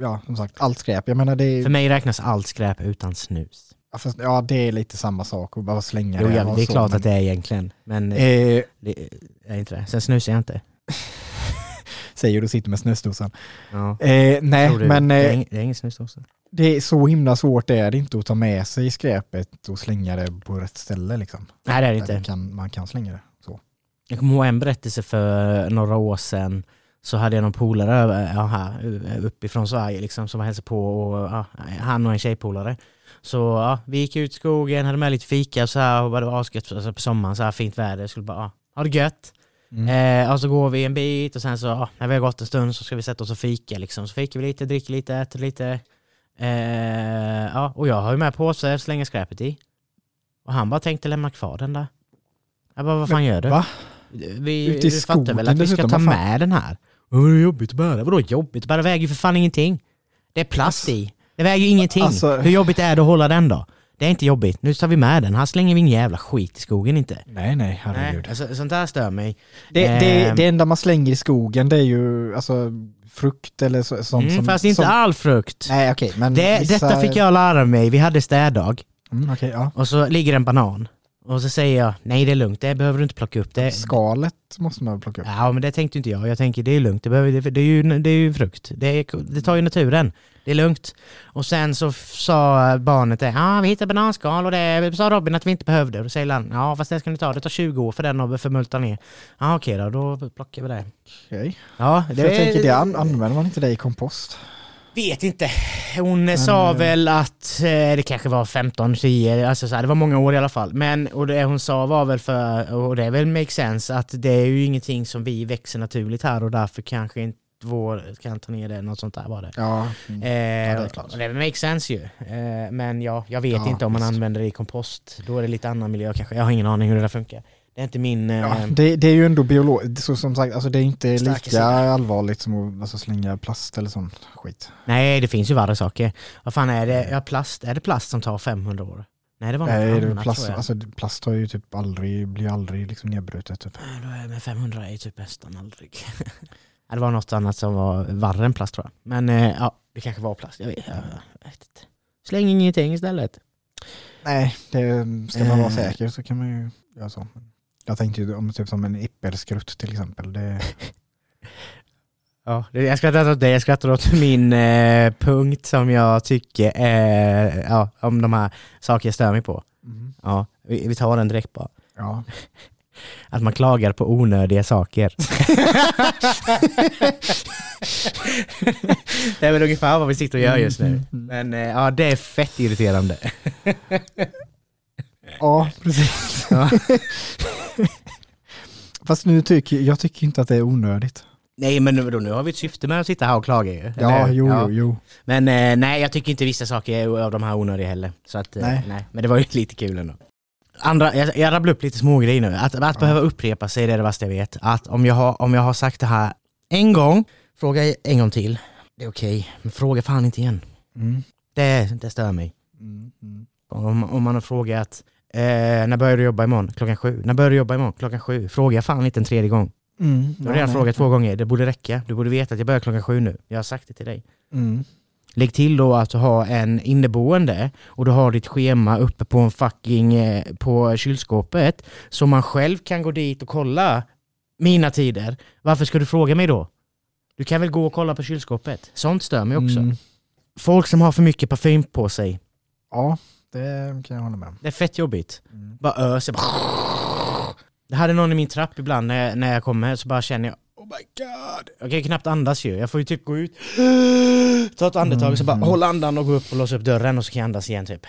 ja som sagt, allt skräp. Jag menar det För är, mig räknas allt skräp utan snus. ja, fast, ja det är lite samma sak att bara slänga Jo, det. ja, och det är så, klart men, att det är egentligen. Men Eh, det är inte det. Sen snusar jag inte. säger du sitter med snusdosan. Ja. Eh, nej, men det, är eh, ing, det är ingen snusdosa. det är så himla svårt det är det inte att ta med sig skräpet och slänga det på rätt ställe liksom. Nej det är det inte. Man kan, man kan slänga det så. Jag kommer ihåg en berättelse för några år sedan. Så hade jag någon polare över- här, uppifrån Sverige liksom, som var hälsade på. Och, ja, han och en tjejpolare. Så ja, vi gick ut i skogen, hade med lite fika och så här, och det var asgött alltså, på sommaren, så här fint väder. Skulle bara, ja, ha det gött. Mm. Eh, och så går vi en bit och sen så, ja, när vi har gått en stund så ska vi sätta oss och fika liksom. Så fikar vi lite, dricker lite, äter lite. Eh, ja, och jag har ju med påse att slänga skräpet i. Och han bara tänkte lämna kvar den där. Jag bara, vad fan gör du? Va? Vi, Ute i du fattar väl skogen att vi ska ta med den här? Åh, det är jobbigt att bära. Vadå jobbigt att bära? Det väger ju för fan ingenting. Det är plast i. Det väger ju ingenting. Alltså- Hur jobbigt är det att hålla den då? Det är inte jobbigt. Nu tar vi med den. Här slänger vi ingen jävla skit i skogen inte. Nej, nej, herregud. Nej, alltså, sånt där stör mig. Det, det, Ehm. det enda man slänger i skogen det är ju alltså frukt eller så, sånt Mm, som... fast inte som, all frukt. Nej okej, men Det, vissa... Detta fick jag lära mig. Vi hade städdag Mm, okej, ja. och så ligger en banan. Och så säger jag, nej det är lugnt, det behöver du inte plocka upp. Det, Skalet måste man plocka upp. Ja men det tänkte inte jag. Jag tänker det är lugnt, det, behöver, det, det, är, ju, det är ju frukt. Det, är, det tar ju naturen. Det är lugnt. Och sen så sa barnet det, ja vi hittade bananskal och det sa Robin att vi inte behövde. Och då säger han, ja fast det ska ni ta, det tar 20 år för den att förmulta ner. Ja okej då, då plockar vi det. Okej. Ja, För Jag tänker, det an- använder man inte det i kompost? Vet inte. Hon sa eh, väl att eh, det kanske var 15, 10, alltså så här, det var många år i alla fall. Men och det hon sa var väl för, och det väl make sense, att det är ju ingenting som vi växer naturligt här och därför kanske inte vår kan ta ner det, något sånt där var det. Ja. Mm. Eh, det är klart. det makes sense ju. Eh, men ja, jag vet Ja, inte om man visst. använder det i kompost. Då är det lite annan miljö kanske. Jag har ingen aning hur det där funkar. Det är inte min... Eh, Ja, det, det är ju ändå biologiskt, så som sagt, alltså det är inte lika sida. allvarligt som att alltså, slänga plast eller sån skit. Nej, det finns ju värre saker. Vad fan är det? Ja, plast. Är det plast som tar 500 år? Nej, det var något Nej, är annat plast, tror jag. alltså, plast har ju typ aldrig, blir aldrig liksom nedbrutet. Typ. Nej, med 500 är ju typ nästan aldrig. Det var något annat som var värre än plast tror jag. Men eh, ja, det kanske var plast. Jag vet, jag vet inte. Släng ingenting istället. Nej, det, ska man vara Eh. säker så kan man ju göra så. Jag tänkte ju om typ som en äppelskrutt till exempel. Det, Ja, jag skrattar åt det. Jag skrattar åt min eh, punkt som jag tycker är, ja, om de här saker jag stör mig på. Mhm. Ja, vi, vi tar den direkt bara. Ja, Att man klagar på onödiga saker. det är väl ungefär vad vi sitter och gör just nu. Men eh, ja, det är fett irriterande. Ja, precis. Ja. Fast nu tycker jag tycker inte att det är onödigt. Nej men nu, nu har vi ett syfte med att sitta här och klaga ju. Ja, jo, jo, jo. Men eh, nej, jag tycker inte vissa saker är av de här onödiga heller. Så att, eh, nej. Nej. Men det var ju lite kul ändå. Andra, jag, jag rabblade upp lite smågrejer nu. Att, att behöva upprepa sig det är det värsta jag vet. Att om jag, har, om jag har sagt det här en gång, fråga en gång till. Det är okej, men fråga fan inte igen. Mm. Det, det stör mig. Mm. Mm. Om, om man har frågat eh, när börjar du jobba imorgon? Klockan sju. När börjar du jobba imorgon? Klockan sju. Fråga fan inte en tredje gång. Mm. Du har redan nej. frågat två gånger. Det borde räcka. Du borde veta att jag börjar klockan sju nu. Jag har sagt det till dig. Mm. Lägg till då att du har en inneboende och du har ditt schema uppe på en fucking eh, på kylskåpet så man själv kan gå dit och kolla mina tider. Varför ska du fråga mig då? Du kan väl gå och kolla på kylskåpet? Sånt stör mig också. Mm. Folk som har för mycket parfym på sig. Ja, det kan jag hålla med om. Det är fett jobbigt. Mm. Bara öser. Bara... Det hade någon i min trapp ibland när jag, när jag kommer så bara känner jag Oh my god! Jag kan ju knappt andas ju. Jag får ju typ gå ut, ta ett andetag och så bara Mm. hålla andan och gå upp och låsa upp dörren och så kan jag andas igen typ.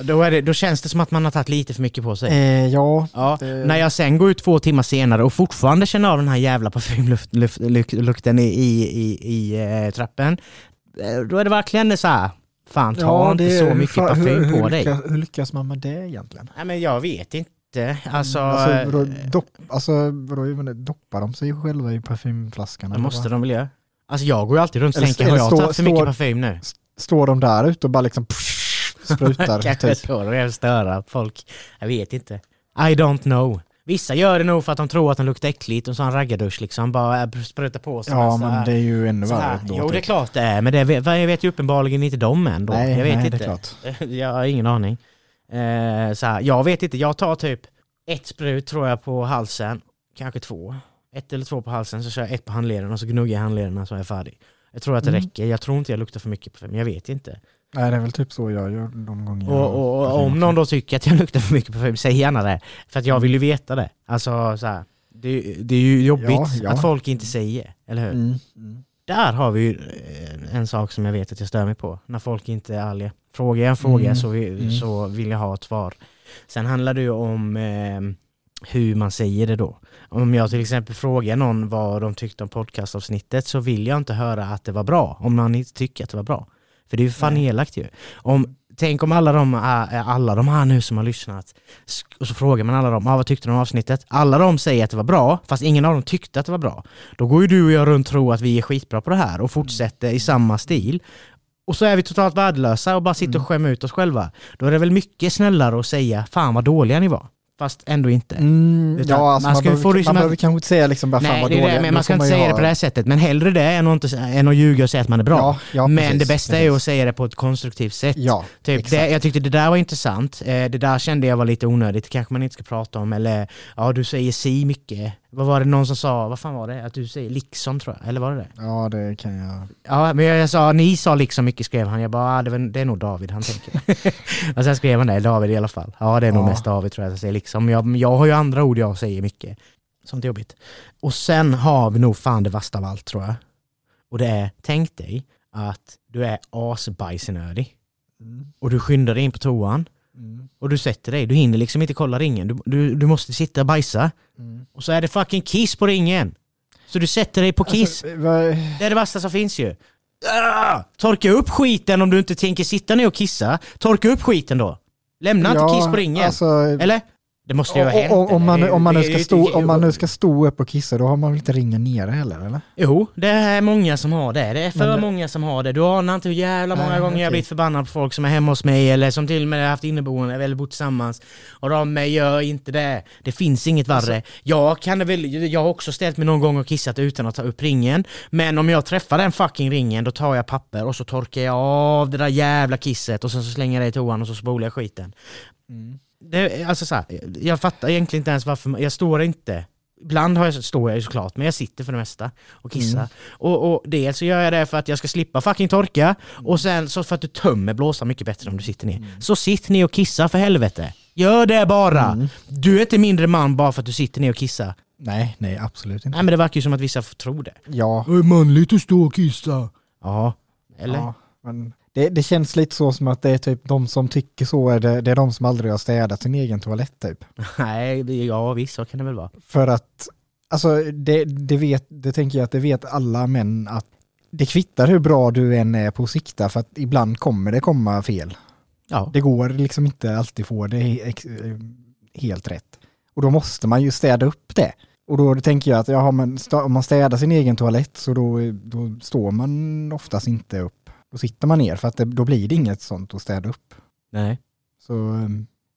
Då, är det, då känns det som att man har tagit lite för mycket på sig. Eh, ja, Ja, det- när jag sen går ut två timmar senare och fortfarande känner av den här jävla parfymlukten i, i, i, i eh, trappen, eh, då är det verkligen så här. Fan ta ja, inte så hur mycket fa- parfym hur, hur på dig. Lyckas, hur lyckas man med det egentligen? Nej men jag vet inte. Alltså, alltså, eh, vadå, dopp, alltså menar, doppar de sig själva i parfymflaskan? det måste de väl göra. Alltså jag går ju alltid runt och tänker, har jag stå- tagit för mycket parfym nu? Står de där ute och bara liksom pff, sprutar? Kanske typ. så, de är störa folk. Jag vet inte. I don't know. Vissa gör det nog för att de tror att de luktar äckligt och så en raggardusch liksom, bara äh, sprutar på sig Ja, men det är ju ännu värre. Jo det är typ. klart det är, men det vet, jag vet ju uppenbarligen inte de än då. Nej, jag vet nej, inte. det är klart. jag har ingen aning. Eh, så här, jag vet inte, jag tar typ ett sprut tror jag på halsen, kanske två. Ett eller två på halsen, så kör jag ett på handleden och så gnuggar jag handlederna så är jag färdig. Jag tror att det Mm. räcker, jag tror inte jag luktar för mycket parfym, jag vet inte. Nej, det är väl typ så jag gör de gånger jag Och, har och, och om någon då tycker att jag luktar för mycket parfym, säg gärna det. För att jag vill ju veta det. Alltså så här, det, det är ju jobbigt Ja, ja. att folk inte säger, eller hur? Mm. Mm. Där har vi ju eh, en sak som jag vet att jag stör mig på. När folk inte är ärliga. Frågar jag en fråga Mm. så, vi, Mm. så vill jag ha ett svar. Sen handlar det ju om eh, hur man säger det då. Om jag till exempel frågar någon vad de tyckte om podcastavsnittet så vill jag inte höra att det var bra. Om någon inte tycker att det var bra. För det är ju fan Nej. elakt ju. Om, tänk om alla de, är- alla de här nu som har lyssnat och så frågar man alla dem, ah, vad tyckte de om avsnittet? Alla de säger att det var bra, fast ingen av dem tyckte att det var bra. Då går ju du och jag runt och tror att vi är skitbra på det här och fortsätter i samma stil. Och så är vi totalt värdelösa och bara sitter och skämmer ut oss själva. Då är det väl mycket snällare att säga fan vad dåliga ni var. Fast ändå inte. Mm, ja, alltså man man, behöver, få man behöver kanske inte säga liksom bara fan Nej, vad det är dåliga. det, men man ska inte säga det på det här sättet. Men hellre det än att, inte, än att ljuga och säga att man är bra. Ja, ja, men precis, det bästa är precis. att säga det på ett konstruktivt sätt. Ja, Typ det, jag tyckte det där var intressant, eh, det där kände jag var lite onödigt, det kanske man inte ska prata om. Eller ja, du säger si mycket. Vad var det någon som sa, vad fan var det? Att du säger liksom tror jag, eller var det det? ja, det kan jag. Ja, men jag sa, ni sa liksom mycket skrev han. Jag bara, ah, det, det är nog David han tänker. och sen skrev han det, David i alla fall. Ja, det är nog Ja. mest David tror jag att säger liksom. Jag, jag har ju andra ord jag säger mycket. Sånt är jobbigt. Och sen har vi nog fan det värsta av allt tror jag. Och det är, tänk dig att du är asbajsnödig Mm. och du skyndar dig in på toan Mm. och du sätter dig. Du hinner liksom inte kolla ringen. Du, du, du måste sitta och bajsa. Mm. Och så är det fucking kiss på ringen. Så du sätter dig på kiss. Alltså, vad- Det är det värsta som finns ju. Ah! Torka upp skiten om du inte tänker sitta ner och kissa. Torka upp skiten då. Lämna inte ja, kiss på ringen. Alltså, Eller? Det måste ju ha hänt. och- om, man, om, man nu ska stå, om man nu ska stå upp och kissa, då har man väl inte ringen nere heller eller? Jo, det är många som har det. Det är för det- många som har det. Du anar inte hur jävla många Nej, gånger jag har okej. blivit förbannad på folk som är hemma hos mig eller som till och med har haft inneboende eller bott tillsammans. Och de gör inte det. Det finns inget värre. Alltså- jag, kan väl, jag har också ställt mig någon gång och kissat utan att ta upp ringen. Men om jag träffar den fucking ringen då tar jag papper och så torkar jag av det där jävla kisset och sen så slänger jag det i toan och så spolar jag skiten. Det, alltså så här, jag fattar egentligen inte ens varför, jag står inte Ibland har jag, står jag ju såklart, men jag sitter för det mesta och kissar. Mm. Och, och dels så gör jag det för att jag ska slippa fucking torka, och sen så för att du tömmer blåsan mycket bättre om du sitter ner. Så sitt ner och kissa för helvete! Gör det bara! Mm. Du är inte mindre man bara för att du sitter ner och kissar. Nej, nej absolut inte. Nej men det verkar ju som att vissa tror det. Ja, Det är manligt att stå och kissa. Ja, eller? ja men det, det känns lite så som att det är typ de som tycker så, är det, det är de som aldrig har städat sin egen toalett typ. Nej, ja visst så kan det väl vara. För att, alltså det, det, vet, det tänker jag att det vet alla män att det kvittar hur bra du än är på att sikta för att ibland kommer det komma fel. Ja. Det går liksom inte alltid få det helt rätt. Och då måste man ju städa upp det. Och då tänker jag att jaha, men om man städar sin egen toalett så då, då står man oftast inte upp. Då sitter man ner för att det, då blir det inget sånt att städa upp. Nej. Så, eh,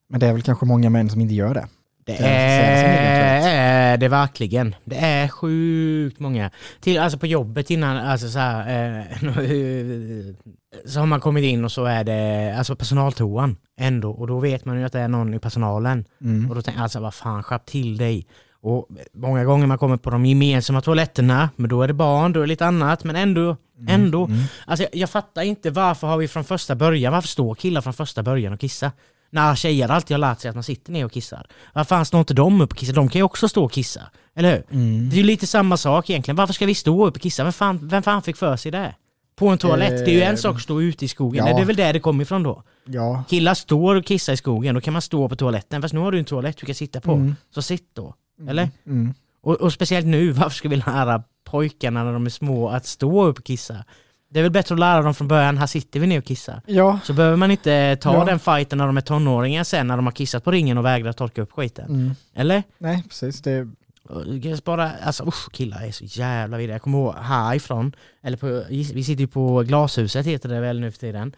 men det är väl kanske många män som inte gör det. Det är det verkligen. Det är sjukt många. Till, alltså på jobbet innan, alltså så här, eh, så har man kommit in och så är det alltså personaltoan ändå och då vet man ju att det är någon i personalen. Mm. Och då tänker jag alltså vad fan, skärp till dig. Och många gånger man kommer på de gemensamma toaletterna, men då är det barn, då är det lite annat, men ändå, ändå. Mm. Alltså jag, jag fattar inte varför har vi från första början, varför står killar från första början och kissar? När tjejer alltid har lärt sig att man sitter ner och kissar. Varför fan står inte de upp och kissar? De kan ju också stå och kissa. Eller hur? Mm. Det är ju lite samma sak egentligen. Varför ska vi stå upp och kissa? Vem fan, vem fan fick för sig det? På en toalett? Det är ju en Eh, sak att stå ute i skogen. ja. Det är väl där det kommer ifrån då. Ja. Killar står och kissar i skogen, då kan man stå på toaletten. Fast nu har du en toalett du kan sitta på. Mm. Så sitt då. Eller? Mm. Och, och speciellt nu, varför ska vi lära pojkarna när de är små att stå upp och kissa? Det är väl bättre att lära dem från början, här sitter vi ner och kissar. Ja. Så behöver man inte ta Ja. den fighten när de är tonåringar sen när de har kissat på ringen och vägrar torka upp skiten. Mm. Eller? Nej, precis. Det Bara, alltså usch, killar är så jävla vidriga. Jag kommer ihåg härifrån, eller på, vi sitter ju på Glashuset heter det väl nu för tiden.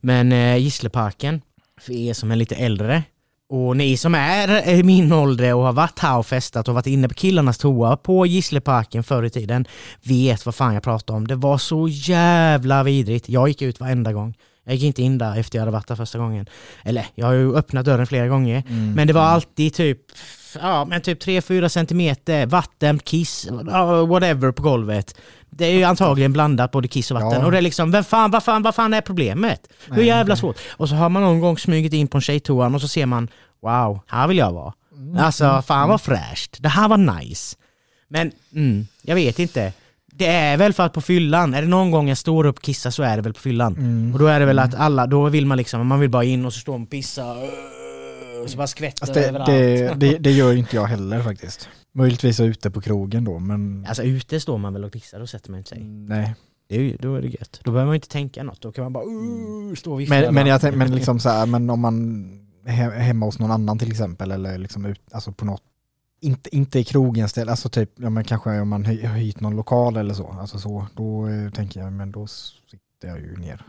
Men eh, Gissleparken, för er som är lite äldre. Och ni som är i min ålder och har varit här och festat och varit inne på killarnas toa på Gissleparken förr i tiden vet vad fan jag pratar om. Det var så jävla vidrigt. Jag gick ut varenda gång. Jag gick inte in där efter jag hade varit där första gången. Eller, jag har ju öppnat dörren flera gånger. Mm. Men det var alltid typ, ja men typ 3-4 centimeter vatten, kiss, whatever på golvet. Det är ju antagligen blandat både kiss och vatten. Ja. Och det är liksom, vem fan, vad fan, vad fan är problemet? Hur jävla svårt? Och så har man någon gång smugit in på en tjejtoan och så ser man, wow, här vill jag vara. Alltså fan vad fräscht, det här var nice. Men, mm, jag vet inte. Det är väl för att på fyllan, är det någon gång jag står upp och kissar så är det väl på fyllan. Mm. Och då är det väl att alla, då vill man liksom, man vill bara in och så står man och pissar. Och så bara skvätter Alltså det, överallt. det, det, det gör inte jag heller faktiskt. Möjligtvis ute på krogen då, men Alltså ute står man väl och pissar, då sätter man inte sig. nej. Det är, ju- då är det gött. Då behöver man inte tänka något, då kan man bara uh, stå och vifta Men, men, jag, men liksom så här, men om man är hemma hos någon annan till exempel eller liksom ut, alltså på något, inte, inte i krogen ställe, alltså typ, ja men kanske om man har hyrt någon lokal eller så, alltså så, då eh, tänker jag, men då sitter jag ju ner.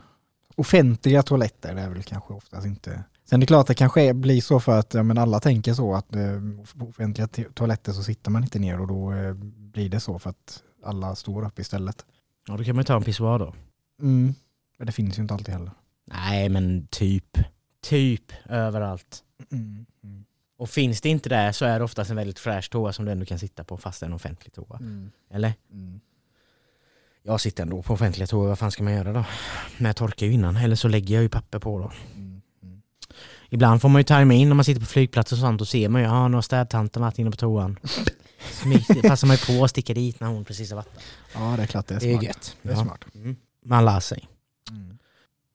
Offentliga toaletter är väl kanske oftast inte, sen är det klart att det kanske blir så för att ja, men alla tänker så att eh, på offentliga to- toaletter så sitter man inte ner och då eh, blir det så för att alla står upp istället. Ja, då kan man ju ta en pissoar då. Mm. Men det finns ju inte alltid heller. Nej, men typ. Typ överallt. Mm. Mm. Och finns det inte där så är det oftast en väldigt fräsch toa som du ändå kan sitta på fast det är en offentlig toa. Mm. Eller? Mm. Jag sitter ändå på offentliga toa, vad fan ska man göra då? Men jag torkar ju innan, eller så lägger jag ju papper på då. Ibland får man ju tajma in när man sitter på flygplatser och sånt och ser man ju, ja nu har städtanten varit inne på toan. Smyger, passar man ju på att sticka dit när hon precis har varit. Ja, det är klart det är Det är smart. gött. Det är Ja. smart. Mm. Man lär sig. Mm.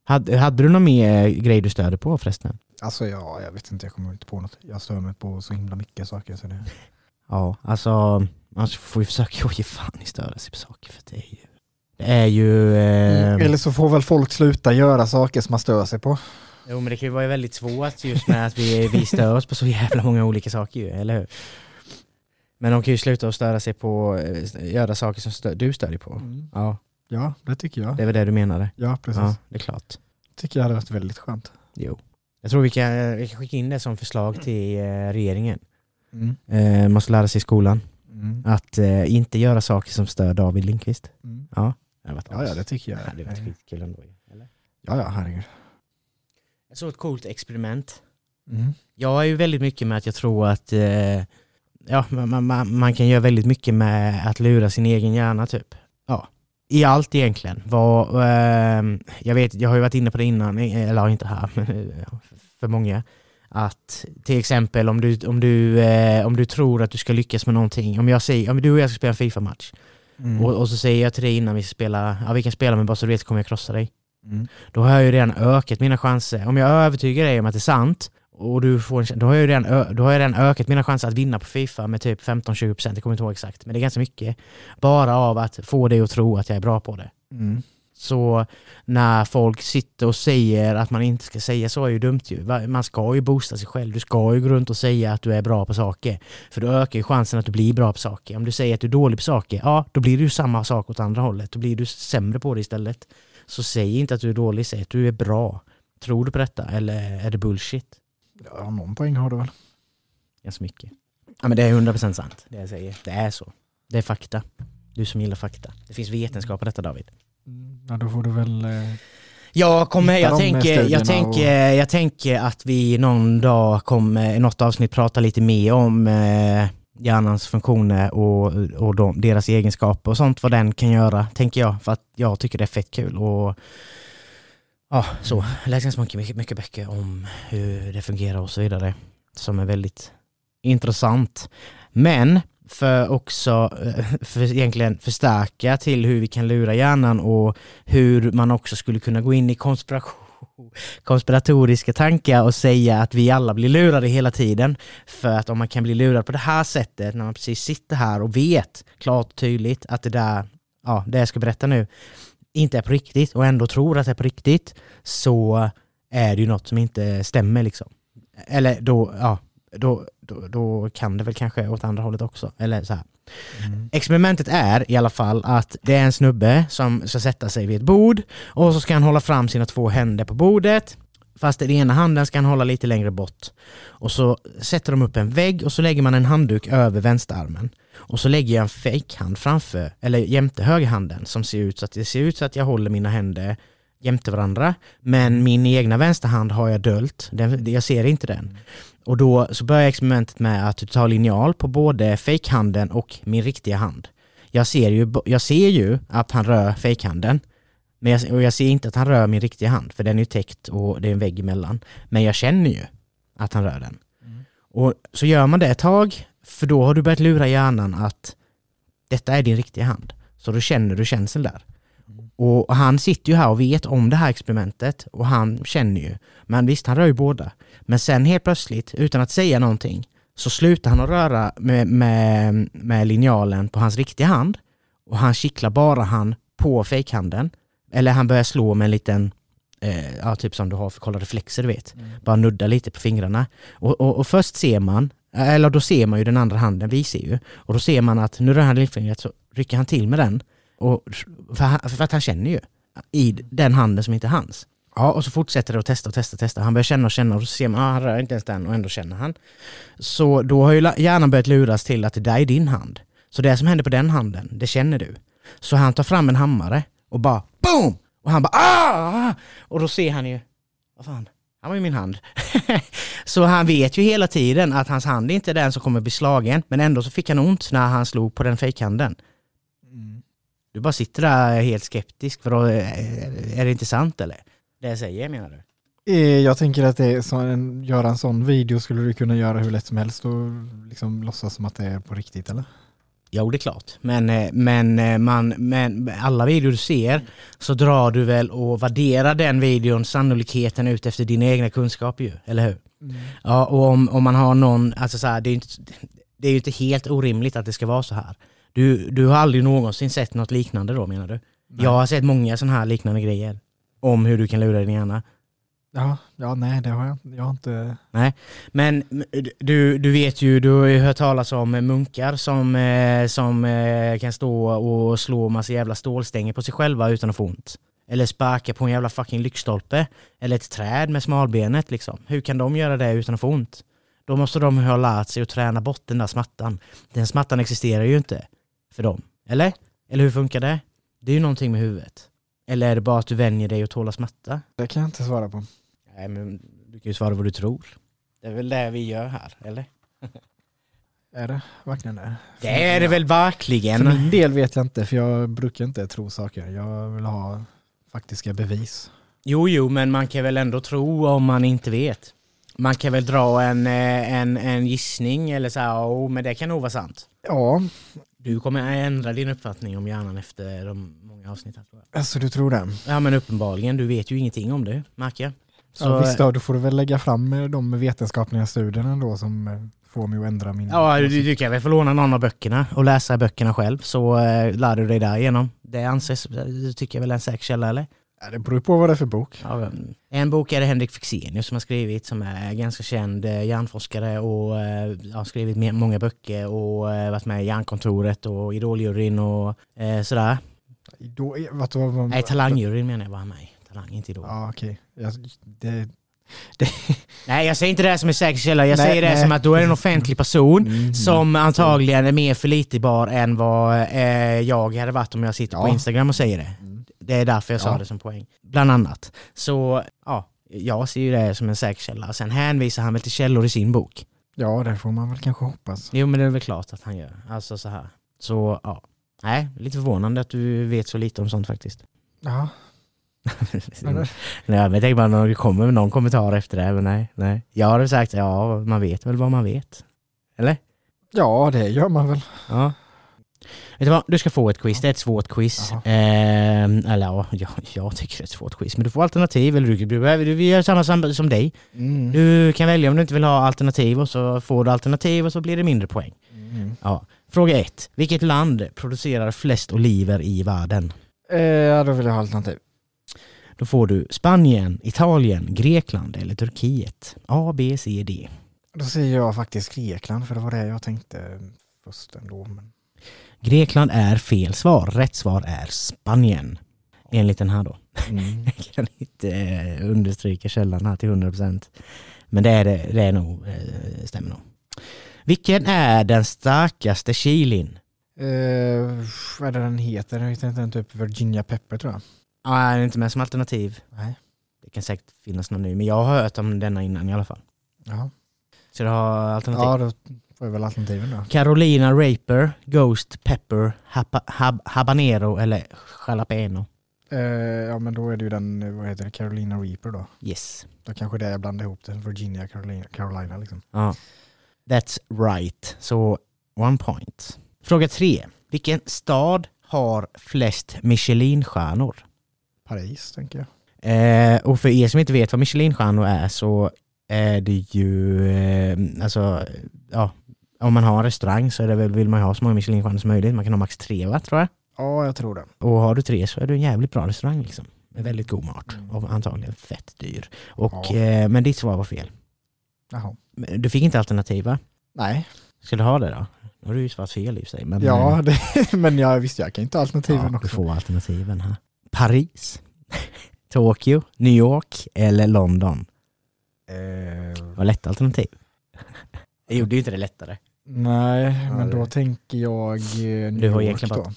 Hade, hade du någon mer grej du störde på förresten? Alltså ja, jag vet inte, jag kommer inte på något. Jag stör mig på så himla mycket saker. Så det... Ja, alltså man får ju försöka ge fan i störa sig på saker för det är ju... Det är ju... Eh, Eller så får väl folk sluta göra saker som man stör sig på. Jo men det kan ju vara väldigt svårt just med att vi, vi stör oss på så jävla många olika saker ju, eller hur? Men de kan ju sluta att störa sig på, eh, göra saker som stö- du stör dig på. Ja, Ja, det tycker jag. det är väl det du menade? Ja, precis. Ja, det är klart. tycker jag hade varit väldigt skönt. Jo. Jag tror vi kan, vi kan skicka in det som förslag till eh, regeringen. Mm. Eh, måste lära sig i skolan Mm. att eh, inte göra saker som stör David Lindqvist. Mm. Ja, det Ja, ja, det tycker jag. det hade varit skitkul ändå. Eller? Ja, ja, herregud. Jag såg ett coolt experiment. Mm. Jag är ju väldigt mycket med att jag tror att eh, ja, man, man, man kan göra väldigt mycket med att lura sin egen hjärna typ. Ja, i allt egentligen. Vad, eh, jag vet, jag har ju varit inne på det innan, eller ja, inte här, men eh, för många. att till exempel om du, om, du, eh, om du tror att du ska lyckas med någonting, om jag säger, om du och jag ska spela en FIFA-match Mm. och, och så säger jag till dig innan vi ska spela, ja vi kan spela men bara så du vet kommer jag krossa dig. Mm. Då har jag ju redan ökat mina chanser. Om jag övertygar dig om att det är sant, och du får en, då, har jag ju redan, då har jag redan ökat mina chanser att vinna på Fifa med typ 15-20%, jag kommer inte ihåg exakt, men det är ganska mycket. Bara av att få dig att tro att jag är bra på det. Mm. Så när folk sitter och säger att man inte ska säga så är ju dumt ju. Man ska ju boosta sig själv. Du ska ju gå runt och säga att du är bra på saker. För då ökar ju chansen att du blir bra på saker. Om du säger att du är dålig på saker, ja då blir det ju samma sak åt andra hållet. Då blir du sämre på det istället. Så säg inte att du är dålig, säg att du är bra. Tror du på detta eller är det bullshit? Ja, någon poäng har du väl? Ganska mycket. Ja men det är 100% sant, det jag säger. Det är så. Det är fakta. Du som gillar fakta. Det finns vetenskap på detta David. Ja, då får du väl... Eh, Jag, kommer, jag, tänker, jag, tänker, jag tänker att vi någon dag kommer i något avsnitt prata lite mer om eh, hjärnans funktioner och, och de, deras egenskaper och sånt, vad den kan göra, tänker jag. För att jag tycker det är fett kul. Och, ja, så. Jag läser ganska mycket, mycket, mycket böcker om hur det fungerar och så vidare. Som är väldigt intressant. Men för också eh, för egentligen förstärka till hur vi kan lura hjärnan och hur man också skulle kunna gå in i konspiration konspiratoriska tankar och säga att vi alla blir lurade hela tiden. För att om man kan bli lurad på det här sättet, när man precis sitter här och vet klart och tydligt att det där, ja, det jag ska berätta nu, inte är på riktigt och ändå tror att det är på riktigt, så är det ju något som inte stämmer liksom. Eller då, ja, då, då, då kan det väl kanske åt andra hållet också. Eller så här mm. Experimentet är i alla fall att det är en snubbe som ska sätta sig vid ett bord och så ska han hålla fram sina två händer på bordet fast den ena handen ska han hålla lite längre bort. Och så sätter de upp en vägg och så lägger man en handduk över vänsterarmen. Och så lägger jag en fejkhand framför, eller jämte högerhanden som ser ut så att det ser ut så att jag håller mina händer jämte varandra. Men min egna vänsterhand har jag dölt, den, jag ser inte den. Och då så börjar experimentet med att du tar linjal på både fejkhanden och min riktiga hand. Jag ser ju, jag ser ju att han rör fejkhanden, men jag, och jag ser inte att han rör min riktiga hand, för den är ju täckt och det är en vägg emellan. Men jag känner ju att han rör den. Mm. Och så gör man det ett tag, för då har du börjat lura hjärnan att detta är din riktiga hand. Så då känner du känseln där. Och han sitter ju här och vet om det här experimentet och han känner ju. Men visst, han rör ju båda. Men sen helt plötsligt, utan att säga någonting, så slutar han att röra med, med, med linjalen på hans riktiga hand och han kittlar bara han på fejkhanden. Eller han börjar slå med en liten, eh, ja typ som du har för att kolla reflexer du vet. Bara nudda lite på fingrarna. Och, och, och först ser man, eller då ser man ju den andra handen, vi ser ju. Och då ser man att nu rör han lillfingret så rycker han till med den. Och, för, han- för att han känner ju i den handen som inte är hans. Ja, och så fortsätter det att testa och testa och testa. Han börjar känna och känna och så ser man att ah, han rör inte ens den och ändå känner han. Så då har ju hjärnan börjat luras till att det där är din hand. Så det som händer på den handen, det känner du. Så han tar fram en hammare och bara BOOM! Och han bara ah! Och då ser han ju, vad fan, han var ju min hand. så han vet ju hela tiden att hans hand är inte den som kommer bli slagen, men ändå så fick han ont när han slog på den fejkhanden. Mm. Du bara sitter där helt skeptisk, för då, eh, är det inte sant eller? Det jag säger menar du? Eh, Jag tänker att det är så en, göra en sån video skulle du kunna göra hur lätt som helst och liksom låtsas som att det är på riktigt eller? Jo, det är klart. Men, eh, men, man, men alla videor du ser så drar du väl och värderar den videon sannolikheten ut efter dina egna kunskaper ju, eller hur? Ja, och om, om man har någon, alltså så här, det är ju inte, det är ju inte helt orimligt att det ska vara så här. Du, du har aldrig någonsin sett något liknande då menar du? Jag har sett många sådana här liknande grejer. Om hur du kan lura din hjärna. Ja, ja nej det har jag, jag har inte. Men du, du vet ju, du har ju hört talas om munkar som, eh, som eh, kan stå och slå massa jävla stålstänger på sig själva utan att få ont. Eller sparka på en jävla fucking lyktstolpe. Eller ett träd med smalbenet liksom. Hur kan de göra det utan att få ont? Då måste de ha lärt sig att träna bort den där smattan. Den smattan existerar ju inte för dem. Eller? Eller hur funkar det? Det är ju någonting med huvudet. Eller är det bara att du vänjer dig att tåla smatta? Det kan jag inte svara på. Nej men du kan ju svara vad du tror. Det är väl det vi gör här, eller? Är det verkligen det? Det är det väl verkligen. För min del vet jag inte för jag brukar inte tro saker. Jag vill ha faktiska bevis. Jo, jo, men man kan väl ändå tro om man inte vet. Man kan väl dra en, eh, en, en gissning eller så här, oh, men det kan nog vara sant. Ja, Du kommer ändra din uppfattning om hjärnan efter de många avsnitten. Tror jag. alltså du tror det? Ja men uppenbarligen, du vet ju ingenting om det, märker jag. Så, ja, visst då, då får du väl lägga fram eh, de vetenskapliga studierna då som eh, får mig att ändra min... Ja, du, du kan väl få låna någon av böckerna och läsa böckerna själv så eh, lär du dig därigenom. Det anses, tycker jag väl är en säker källa eller? Ja, det beror på vad det är för bok. Ja, en bok är det Henrik Fexenius som har skrivit som är ganska känd eh, hjärnforskare och eh, har skrivit många böcker och eh, varit med i Hjärnkontoret och Idoljuryn och sådär. Då, vad, vad, vad, Nej, Talangjuryn menar jag var han med. Talang, inte Idol. Ja, okej. Ja, det, Nej, jag säger inte det som en säker källa. Jag Nej, säger det nej. som att då är det en offentlig person Mm. som antagligen är mer förlitbar än vad eh, jag hade varit om jag sitter på Ja. Instagram och säger det. Det är därför jag sa Ja. det som poäng. Bland annat. Så ja, jag ser ju det som en säker källa. Sen hänvisar han väl till källor i sin bok. Ja, det får man väl kanske hoppas. Jo men det är väl klart att han gör. Alltså så här. Så ja. Nej, lite förvånande att du vet så lite om sånt faktiskt. Ja, nej, men jag tänker bara när det kommer någon kommentar efter det. Men nej, nej. Jag hade sagt ja, man vet väl vad man vet. Eller? ja, det gör man väl. Ja. Vet du vad, du ska få ett quiz. Det är ett svårt quiz. Ehm, eller ja, jag, jag tycker det är ett svårt quiz. Men du får alternativ. Eller du, du, du vi gör samma som, som dig. Mm. Du kan välja om du inte vill ha alternativ och så får du alternativ och så blir det mindre poäng. Mm. Ja. Fråga ett. Vilket land producerar flest oliver i världen? Eh, ja, då vill jag ha alternativ. Då får du Spanien, Italien, Grekland eller Turkiet. A, B, C, D. Då säger jag faktiskt Grekland, för det var det jag tänkte först ändå. Men... Grekland är fel svar. Rätt svar är Spanien. Enligt den här då. Mm. Jag kan inte eh, understryka källan här till 100%. Men det är, det, det är nog, eh, stämmer nog. Vilken är den starkaste chilin? Eh, vad är det den heter? Den heter inte typ Virginia Pepper tror jag. Ja, den är inte med som alternativ. Nej. Det kan säkert finnas någon ny, men jag har hört om denna innan i alla fall. Jaha. Så du har alternativ? Ja, då får väl alternativen då. Carolina Raper, Ghost Pepper, hapa, hab, Habanero eller Jalapeno. Eh, ja, men då är det ju den, vad heter det, Carolina Reaper då. Yes. Då kanske det är jag blandar ihop det. Virginia, Carolina, Carolina liksom. Ja. That's right. Så one point. Fråga tre. Vilken stad har flest Michelinstjärnor? Paris, tänker jag. Eh, och för er som inte vet vad Michelinstjärnor är så är det ju, eh, alltså, ja, om man har en restaurang så är det väl, vill man ju ha så många Michelinstjärnor som möjligt. Man kan ha max tre va, tror jag. Ja, jag tror det. Och har du tre så är du en jävligt bra restaurang liksom. Med väldigt god mat. Mm. Och antagligen fett dyr. Och, Ja. eh, men ditt svar var fel. Jaha. Du fick inte alternativ va? Nej, Ska du ha det då? Nu har du ju svarat fel i och för sig. Men, ja, eh, det, men jag visste jag kan inte alternativen ja, du också. får alternativen här. Paris, Tokyo, New York eller London. Eh, Vad lätt alternativ. Det gjorde ju inte det lättare. Nej, Ja, men det- då tänker jag eh, New Du har York egentligen då.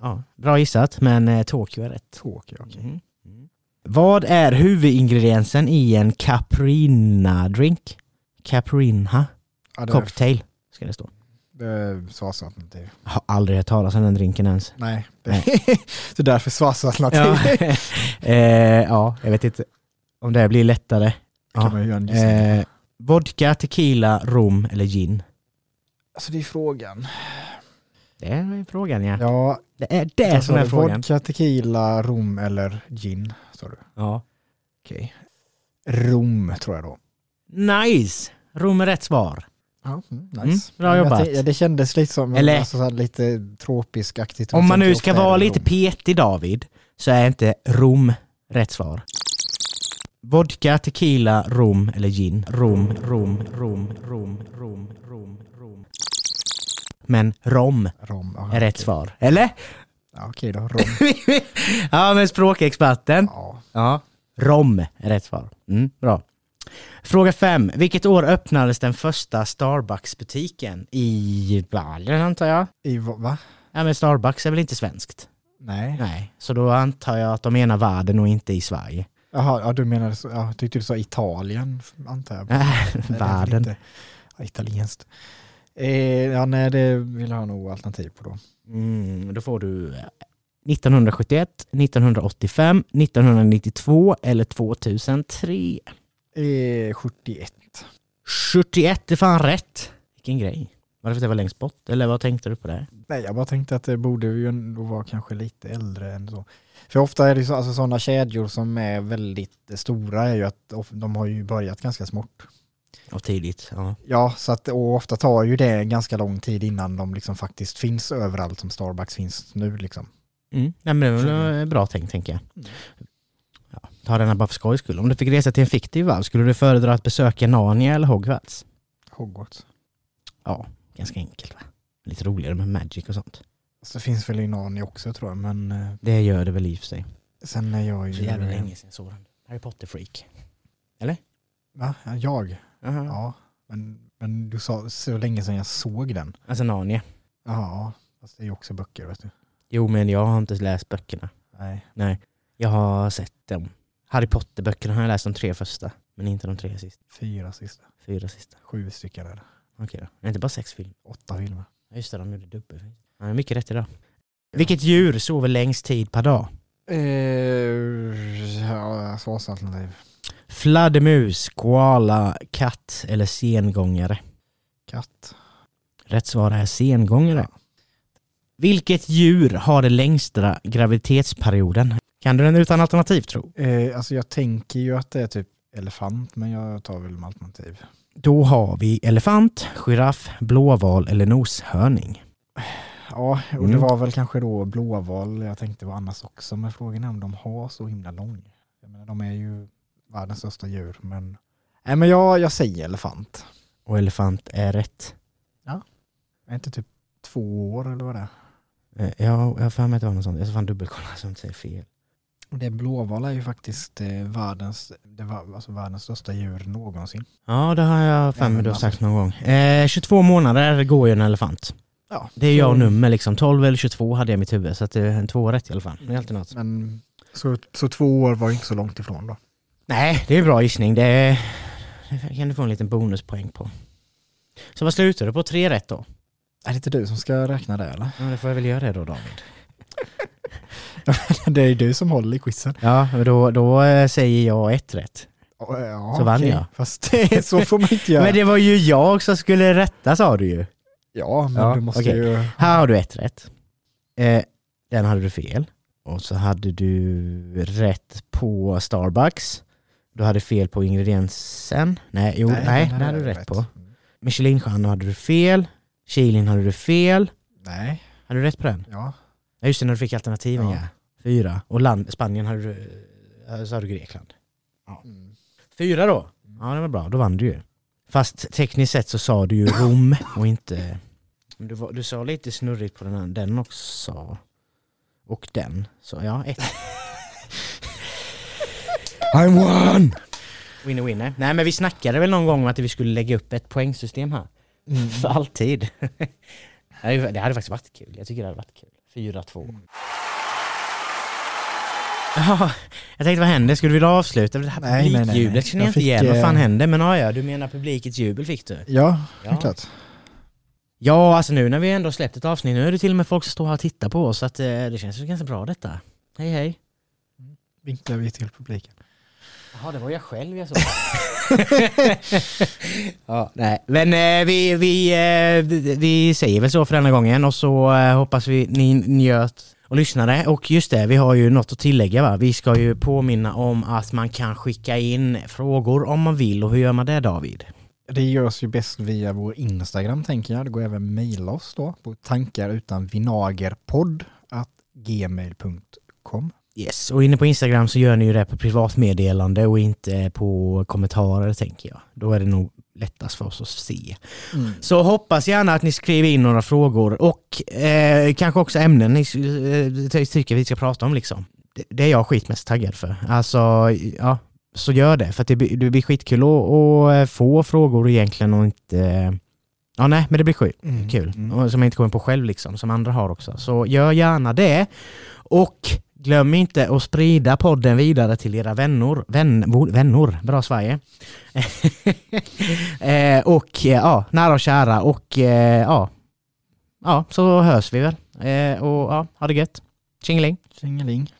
Ja, bra gissat, men eh, Tokyo är rätt. Tokyo, okej. Mm. Mm. Vad är huvudingrediensen i en caprina-drink? Caprina Ja, det, cocktail, ska det stå. det svarsalternativ. Har aldrig hört talas om den drinken ens. Nej, det, Nej. så därför svarsalternativ. Ja. eh, ja, jag vet inte om det blir lättare. kan Ja. man ju göra en gissning. Eh, vodka, tequila, rom eller gin? Alltså det är frågan. Det är frågan ja. Ja, Det är det alltså, som är frågan. Vodka, tequila, rom eller gin, sa du. Ja. Okej. Rom tror jag då. Nice! Rom är rätt svar. Ja, mm, nice. Mm, bra jobbat. Ja, det kändes lite som Eller- alltså, så här, lite tropisk-aktigt. Om man nu ska vara det lite rom. petig David, så är inte rom rätt svar. Vodka, tequila, rom eller gin. Rom, rom, rom, rom, rom, rom, rom. Men rom Rom, ja, är rätt okej. svar. Eller? Ja, okej då, rom. ja, men språkexperten. ja. Ja. Rom är rätt svar. Mm, bra. Fråga fem. Vilket år öppnades den första Starbucks-butiken? I Balen antar jag? I, va- va? Ja men Starbucks är väl inte svenskt? Nej. Nej, så då antar jag att de menar världen och inte i Sverige. Jaha, ja, du menar så, ja, tyckte du sa Italien, antar jag. Världen. Ja, italienskt. Eh, ja, nej, det vill jag ha nog alternativ på då. Mm, då får du eh, 1971, 1985, 1992 eller 2003. Eh, 71. 71 är fan rätt. Vilken grej. Var det för att det var längst bort? Eller vad tänkte du på det? Nej, jag bara tänkte att det borde ju ändå vara kanske lite äldre än så. För ofta är det så, alltså sådana kedjor som är väldigt stora är ju att de har ju börjat ganska smått. Och tidigt. Ja. Ja, så att, och ofta tar ju det ganska lång tid innan de liksom faktiskt finns överallt som Starbucks finns nu liksom. Mm. Nej, men det var väl bra tänkt tänker jag. Ja, ta den här bara för skojs skull. Om du fick resa till en fiktiv värld, skulle du föredra att besöka Narnia eller Hogwarts? Hogwarts. Ja, ganska enkelt va? Lite roligare med Magic och sånt. Så det finns väl i Narnia också tror jag, men eh, Det gör det väl i och för sig. sen är jag ju... Så jävla länge sedan såg den. Harry Potter-freak. Va? Ja, Jag? Jaha. Ja. Men, men du sa så länge sedan jag såg den. Alltså Narnia. Ja, fast det är ju också böcker vet du. Jo, men jag har inte läst böckerna. Nej. Nej, jag har sett dem. Harry Potter-böckerna har jag läst de tre första, men inte de tre sista. Fyra sista. Fyra sista. Sju stycken är det. Okej då. Är det inte bara sex filmer? Åtta filmer. Ja, Just det, de gjorde dubbelfilm. Ja, mycket rätt idag. Vilket djur sover längst tid per dag? Eh, ja, svarsalternativ. Fladdermus, koala, katt eller sengångare? Katt. Rätt svar är sengångare. Vilket djur har den längsta graviditetsperioden? Kan du den utan alternativ tro? Eh, alltså jag tänker ju att det är typ elefant, men jag tar väl med alternativ. Då har vi elefant, giraff, blåval eller noshörning. Ja, och Mm. det var väl kanske då blåval jag tänkte var annars också, men frågan är om de har så himla lång. Jag menar, de är ju världens största djur, men... Nej, men jag, jag säger elefant. Och elefant är rätt. Är inte typ två år eller vad det är? Eh, Ja, jag har för mig att det var något sånt. Jag ska fan dubbelkolla så jag inte säger fel. Det blåval är ju faktiskt eh, världens, det var, alltså världens största djur någonsin. Ja, det har jag för mig du har sagt någon gång. Eh, 22 månader går ju en elefant. Ja, Det är jag och nummer liksom. 12 eller 22 hade jag i mitt huvud. Så att det är en två rätt i alla fall. Det är alltid något. Men så, så två år var inte så långt ifrån då. Nej, det är bra gissning. Det, kan du få en liten bonuspoäng på. Så vad slutar du på? Tre rätt då? Är det inte du som ska räkna det eller? Ja, det får jag väl göra det då David. det är ju du som håller i quizen. Ja, då, då eh, säger jag ett rätt. Ja, Så vann okej. jag. Fast det, så får man inte göra. Men det var ju jag som skulle rätta sa du ju. Ja, men Ja, du måste okej. ju... Här har du ett rätt. Eh, den hade du fel. Och så hade du rätt på Starbucks. Du hade fel på ingrediensen. Nej, jo, nej, den det hade du rätt på. Michelinstjärna hade du fel. Chilin hade du fel. Nej, Hade du rätt på den? ja. Ja just det, när du fick alternativen ja. Ja. Fyra. Och land, Spanien hade du, eh, så hade du Grekland. Mm. Fyra då? Ja det var bra, då vann du ju. Fast tekniskt sett så sa du ju Rom och inte... Du, var, du sa lite snurrigt på den här, den också. Och den. Så ja, ett. I won! Winner winner. Nej men vi snackade väl någon gång om att vi skulle lägga upp ett poängsystem här. Mm. För alltid. Det hade faktiskt varit kul. Jag tycker det hade varit kul. 4-2. Ja, jag tänkte vad händer? Skulle vi då avsluta? Det här Nej, nej, nej, känner jag Jag inte fick, igen. Vad fan eh, hände? Men ja, ja, du menar publikets jubel fick du? Ja, Ja. ja. klart. Ja, alltså nu när vi ändå släppt ett avsnitt, nu är det till och med folk som står här och tittar på oss, så att eh, det känns ju ganska bra detta. Hej hej. Vinklar vi till publiken. Jaha, det var jag själv jag såg. ja, nej. Men eh, vi, vi, eh, vi- säger väl så för denna gången och så eh, hoppas vi ni njöt och lyssnade. Och just det, vi har ju något att tillägga va? Vi ska ju påminna om att man kan skicka in frågor om man vill och hur gör man det David? Det görs ju bäst via vår Instagram tänker jag. Det går även mejla oss då på tankar utan vinagerpodd at gmail.com. Yes, och inne på Instagram så gör ni ju det på privatmeddelande och inte på kommentarer tänker jag. Då är det nog lättast för oss att se. Mm. Så hoppas gärna att ni skriver in några frågor och eh, kanske också ämnen ni eh, tycker vi ska prata om liksom. Det, det är jag skitmest taggad för. Alltså, ja, så gör det. För att det, blir- det blir skitkul att, få frågor egentligen och inte... Ja, nej, men det blir skit. Mm. Kul. Mm. Som jag inte kommer på själv liksom, som andra har också. Så gör gärna det. Och Glöm inte att sprida podden vidare till era vänner. Vän, vänner, bra Sverige. eh, och eh, ja, nära och kära och eh, ja, ja, så hörs vi väl. Eh, och ja, ha det gött. Tjingeling. Tjingeling.